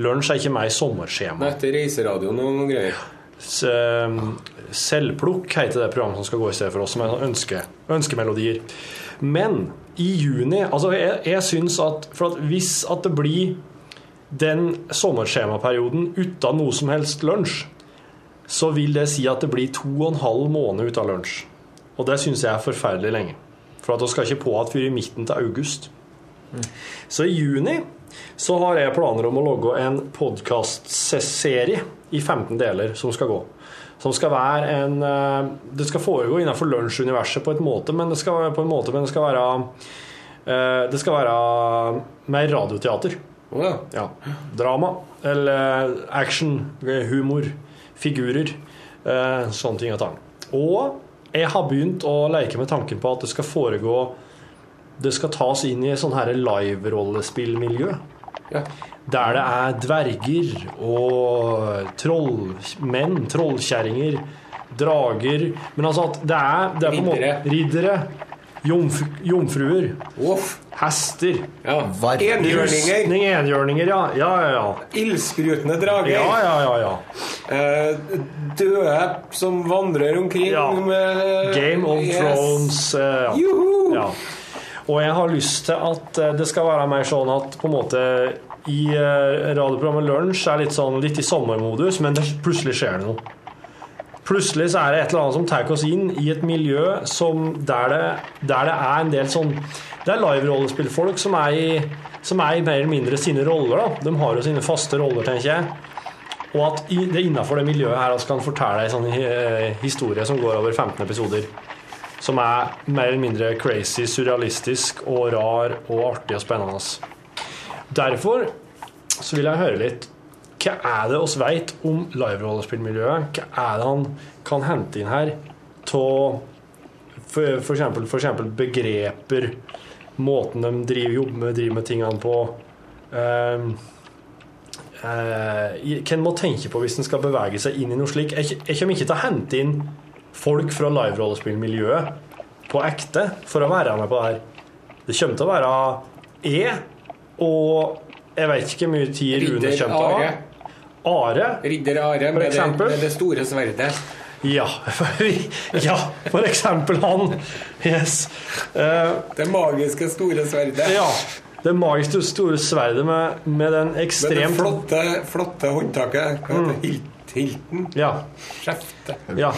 Lunsj er ikke meg sommerskjema Nei, det Etter reiseradioen og noen greier. Ehm, Selvplukk heter det programmet som skal gå i stedet for oss, som er sånn ønske, ønskemelodier. Men i juni altså Jeg, jeg syns at For at hvis at det blir den sommerskjemaperioden uten noe som helst lunsj, så vil det si at det blir to og en halv måned uten lunsj. Og det syns jeg er forferdelig lenge. For at vi skal ikke på igjen før i midten til august. Så i juni så har jeg planer om å logge en podkastserie i 15 deler som skal gå. Som skal være en eh, Det skal foregå innenfor lunsjuniverset på et måte, men det skal, på en måte, men det skal være eh, Det skal være mer radioteater. Ja. Drama. Eller action, humor, figurer. eh, Sånne ting og tang. Og jeg har begynt å leke med tanken på at det skal foregå Det skal tas inn i sånn her live-rollespillmiljø. Der det er dverger og trollmenn, trollkjerringer, drager Men altså at det er, det er måte Riddere. Jomf, jomfruer. Hester. Enhjørninger. Enhjørninger, ja. Ja, ja, ja. Ildsprutende drager. Ja, ja, ja, ja. Eh, døde som vandrer omkring med Game of Yes. Thrones. eh, ja. ja. Og jeg har lyst til at eh, det skal være mer sånn at på en måte i eh, radioprogrammet Lunsj er litt sånn litt i sommermodus, men det, plutselig skjer det noe. Plutselig så er det et eller annet som tar oss inn i et miljø der, det, der det er en del sånn Det er live-rollespillfolk som er i som er i mer eller mindre sine roller. da. De har jo sine faste roller, tenker jeg. Og at det innafor det miljøet her altså kan fortelle ei sånn eh, historie som går over 15 episoder. Som er mer eller mindre crazy, surrealistisk og rar og artig og spennende. Derfor så vil jeg høre litt Hva er det oss veit om live-rollespillmiljøet? Hva er det han kan hente inn her av f.eks. begreper, måten de driver, jobber med, driver med tingene på um, Hva en må tenke på hvis en skal bevege seg inn i noe slik. Jeg, jeg kommer ikke til å hente inn folk fra live-rollespillmiljøet på ekte for å være med på det her. Det kommer til å være E og jeg vet ikke hvor mye tid Rune kommer til å ha. Are. Are. Ridder Are med det, eksempel. med det store sverdet. Ja, ja, for eksempel han. Yes. Uh, det magiske store sverdet. Ja. Det magiske store sverdet med, med den Med det flotte, flotte håndtaket. Hva heter det? Hilt, hilten? Ja. Skjeftet. Ja.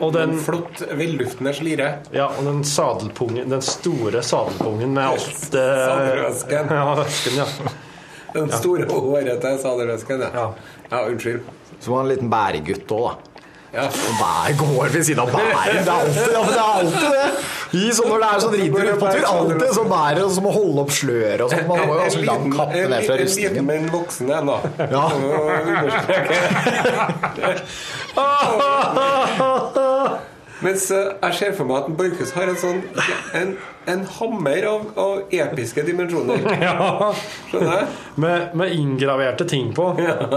Og den, den flott, velluftende slire. ja, og den sadelpungen, den store sadelpungen med alt eh, Sadelrøsken. Ja, røsken, ja. Den store hårete sadelrøsken, ja. ja. Unnskyld. Så var han en liten bæregutt òg, da. Ja. Hver går ved siden av bæren. Det er alltid, ja, det, er alltid det. I sånn når det er sånn ridder på tur, alltid så bærer det som å holde opp sløret og sånn. Man må jo ha så lang kappe ned fra en liten, rustningen. men voksen en, da. Ja. Mens eh, jeg ser for meg at en Borchhus har en sånn en, en hammer av, av episke dimensjoner. Ja. Skjønner jeg? Med, med inngraverte ting på,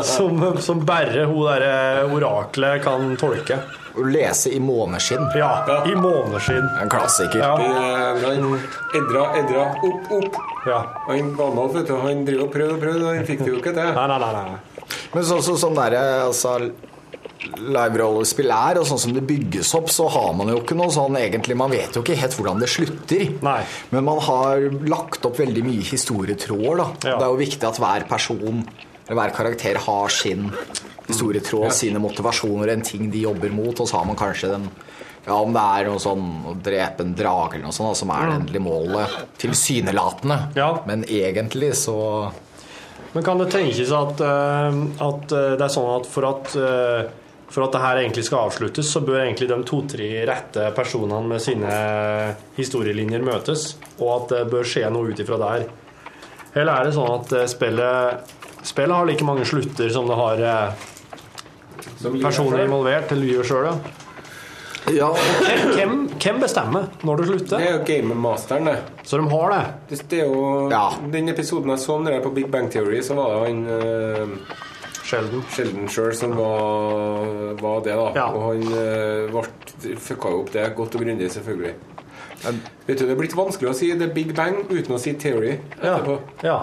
som, som bare hun derre oraklet kan tolke. Å lese i måneskinn. Ja, i måneskinn. En klassiker. Ja. Eh, han- Edra, Edra, opp, opp. Ja. Han gammel, vet du, han driver og prøvde og prøvde, og han fikk det jo ikke til. Nei, nei, nei. nei. Men sånn så, sånn derre altså, live-rollespill er, og sånn som det bygges opp, så har man jo ikke noe sånn egentlig Man vet jo ikke helt hvordan det slutter. Nei. Men man har lagt opp veldig mye historietråder, da. Ja. Det er jo viktig at hver person, eller hver karakter, har sin historietråd, sine motivasjoner, en ting de jobber mot, og så har man kanskje den ja, Om det er noe sånn å drepe en drage eller noe sånt, da, som er det endelige målet, tilsynelatende. Ja. Men egentlig så Men kan det tenkes at, eh, at eh, det er sånn at for at eh, for at det her egentlig skal avsluttes, så bør egentlig de to-tre rette personene med sine historielinjer møtes, og at det bør skje noe ut ifra der. Eller er det sånn at eh, spillet, spillet har like mange slutter som det har eh, personer involvert til livet sjøl? Ja. Ja, Hvem, hvem, hvem bestemmer når det slutter? Det er jo gamemasteren, det. Så de har det? Det, det er jo Ja. Den episoden jeg så om det der på Big Bang Theory, så var det han eh, Sjelden. Sheldon sjøl som var, var det, da. Ja. Og han uh, ble, fucka jo opp det godt og grundig, selvfølgelig. Vet du, Det er blitt vanskelig å si The Big Bang uten å si Theory etterpå. ja.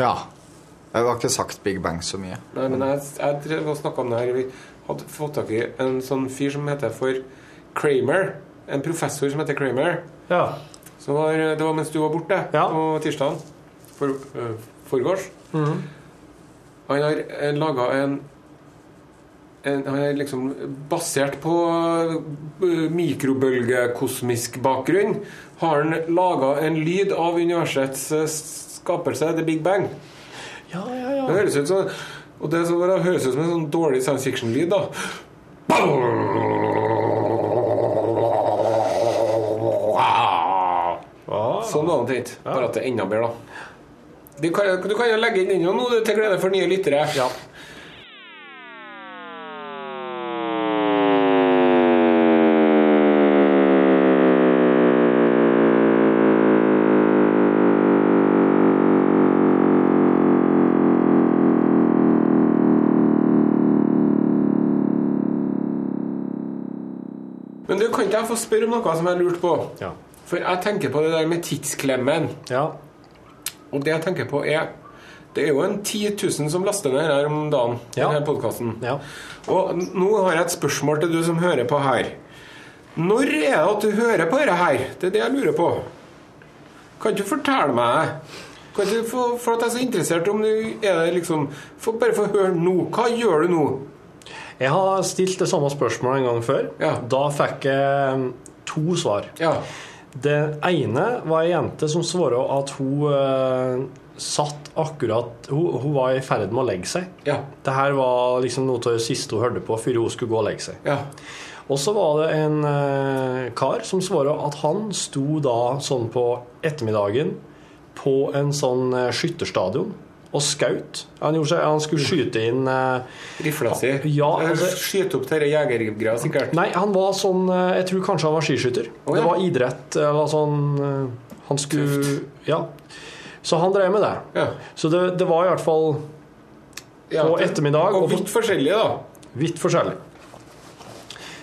Ja. Jeg har ikke sagt Big Bang så mye. Nei, men jeg, jeg drev og snakka om det her. Vi hadde fått tak i en sånn fyr som heter for Kramer. En professor som heter Kramer. ja. Så var, det var mens du var borte Ja. på tirsdag. For, uh, forgårs. Mhm. Han har eh, laga en, en Han er liksom basert på øh, mikrobølgekosmisk bakgrunn. Har han laga en lyd av universets øh, skapelse, The Big Bang. Ja, ja, ja. Det høres ut som Og det høres ut som en sånn dårlig science fiction-lyd, da. Sånn var det tenkt. Bare at det er enda bedre, da. Du kan, du kan jo legge inn den nå til glede for nye lyttere. Ja. Men du, kan ikke jeg få spørre om noe som jeg lurte på? Ja. For jeg tenker på det der med tidsklemmen. ja. Og det jeg tenker på er Det er jo en 10 000 som laster ned her om dagen. Ja. Denne podcasten. Ja. Og nå har jeg et spørsmål til du som hører på her. Når er det at du hører på dette her? Det er det jeg lurer på. Kan du fortelle meg kan du få, For at jeg er så interessert om du er det liksom få, Bare få høre nå. Hva gjør du nå? Jeg har stilt det samme spørsmålet en gang før. Ja. Da fikk jeg mm, to svar. Ja. Det ene var ei jente som svarte at hun eh, satt akkurat hun, hun var i ferd med å legge seg. Ja. Det her var liksom noe av det siste hun hørte på før hun skulle gå og legge seg. Ja. Og så var det en eh, kar som svarte at han sto da sånn på ettermiddagen på en sånn eh, skytterstadion og skjøt. Han, han skulle skyte inn eh, Rifla si. Ja, altså- Skyte opp dette jegergreia, sikkert. Nei, han var sånn eh, Jeg tror kanskje han var skiskytter. Oh, ja. Det var idrett. Eller sånn eh, Han skulle Ja. Så han drev med det. Ja. Så det, det var i hvert fall Ja, På ettermiddag Og og- vidt forskjellig, da. vidt forskjellig.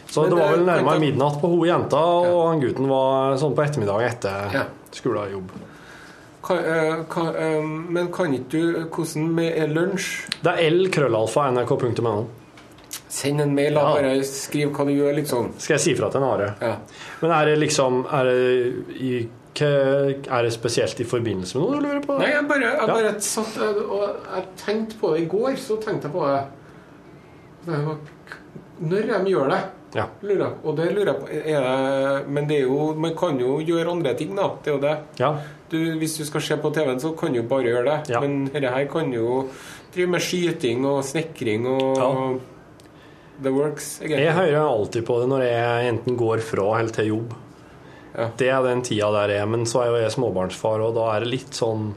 Så Men det var vel nærmere midnatt på hun jenta, og han gutten var sånn på ettermiddag etter Ja. skole og jobb. Kan, eh, kan, eh, men kan ikke du Hvordan med lunsj? Det er l-krøllalfa nrk.no. Send en mail, da. Ja. Bare skriv hva du gjør, liksom. Skal jeg si fra til en Are? Ja. Men er det liksom Er det, i, er det spesielt i forbindelse med noe du lurer på? Nei, jeg bare, jeg Ja. satt eh, og jeg tenkte på det i går. Så tenkte jeg på det. når de gjør det. Ja. Lurer. Og det lurer jeg på det, Men det jo, man kan jo gjøre andre ting, da. Det er jo det. Ja. Du, hvis du skal se på TV-en, så kan du bare gjøre det. Ja. Men dette her kan jo drive med skyting og snekring og The works. Again. Jeg hører alltid på det når jeg enten går fra eller til jobb. Det er den tida der jeg er, men så er jo jeg småbarnsfar, og da er det litt sånn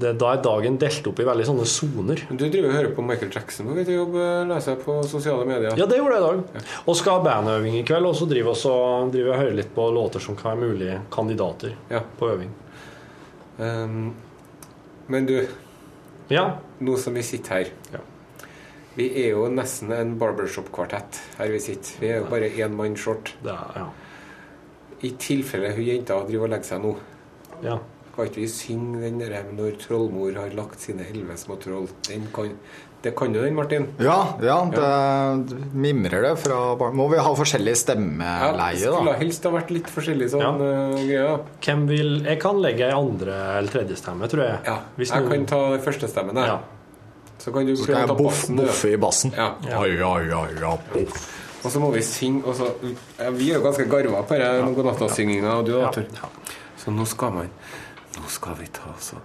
det, Da er dagen delt opp i veldig sånne soner. Du driver og hører på Michael Jackson på jobb, leser jeg på sosiale medier. Ja, det gjorde jeg i dag. Og skal ha bandøving i kveld, og så driver jeg og hører litt på låter som kan være mulige kandidater på øving. Um, men du, nå som vi sitter her Vi er jo nesten en barbershop-kvartett her vi sitter. Vi er jo bare én mann short. I tilfelle hun jenta driver og legger seg nå, Ja. kan ikke vi synge den der 'Når trollmor har lagt sine elleve små troll'? Den kan, det kan du den, Martin? Ja, ja, det mimrer det fra. Må vi ha forskjellig stemmeleie, Skulle helst ha vært litt forskjellig sånn ja. greier. Hvem vil Jeg kan legge ei andre- eller tredje stemme, tror jeg. Ja, Hvis jeg noen- kan ta den første stemmen, jeg. Så kan du Så skal jeg ta boff- bassen, boffe i bassen. Ja. Ja, ja, ja, ja, boff. Og så må vi synge og så, ja, Vi er jo ganske garva på denne godnattasynginga, og du da, Tor. Så nå skal man Nå skal vi ta oss og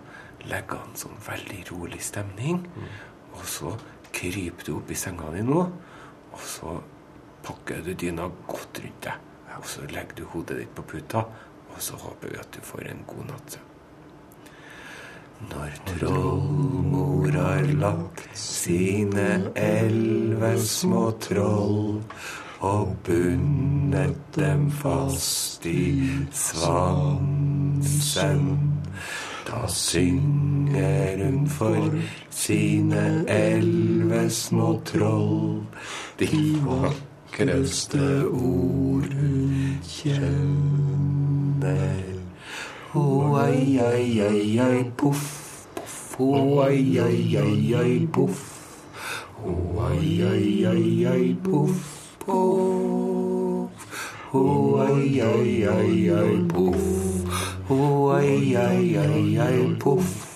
legge an sånn veldig rolig stemning. Og så kryper du opp i senga di nå, og så pakker du dyna godt rundt deg. Og så legger du hodet ditt på puta, og så håper vi at du får en god natt. Når trollmor har lagt sine elleve små troll og bundet dem fast i svansen. Da synger hun for sine elleve små troll de vakreste ord hun kjenner. Ho, ai, ai, ai, ai, poff, poff, ho, ai, ai, ai, ai, poff. Ho, ai, ai, ai, ai, poff, poff. Ho, ai, ai, ai, ai, poff. Ho, ai, ai, poff,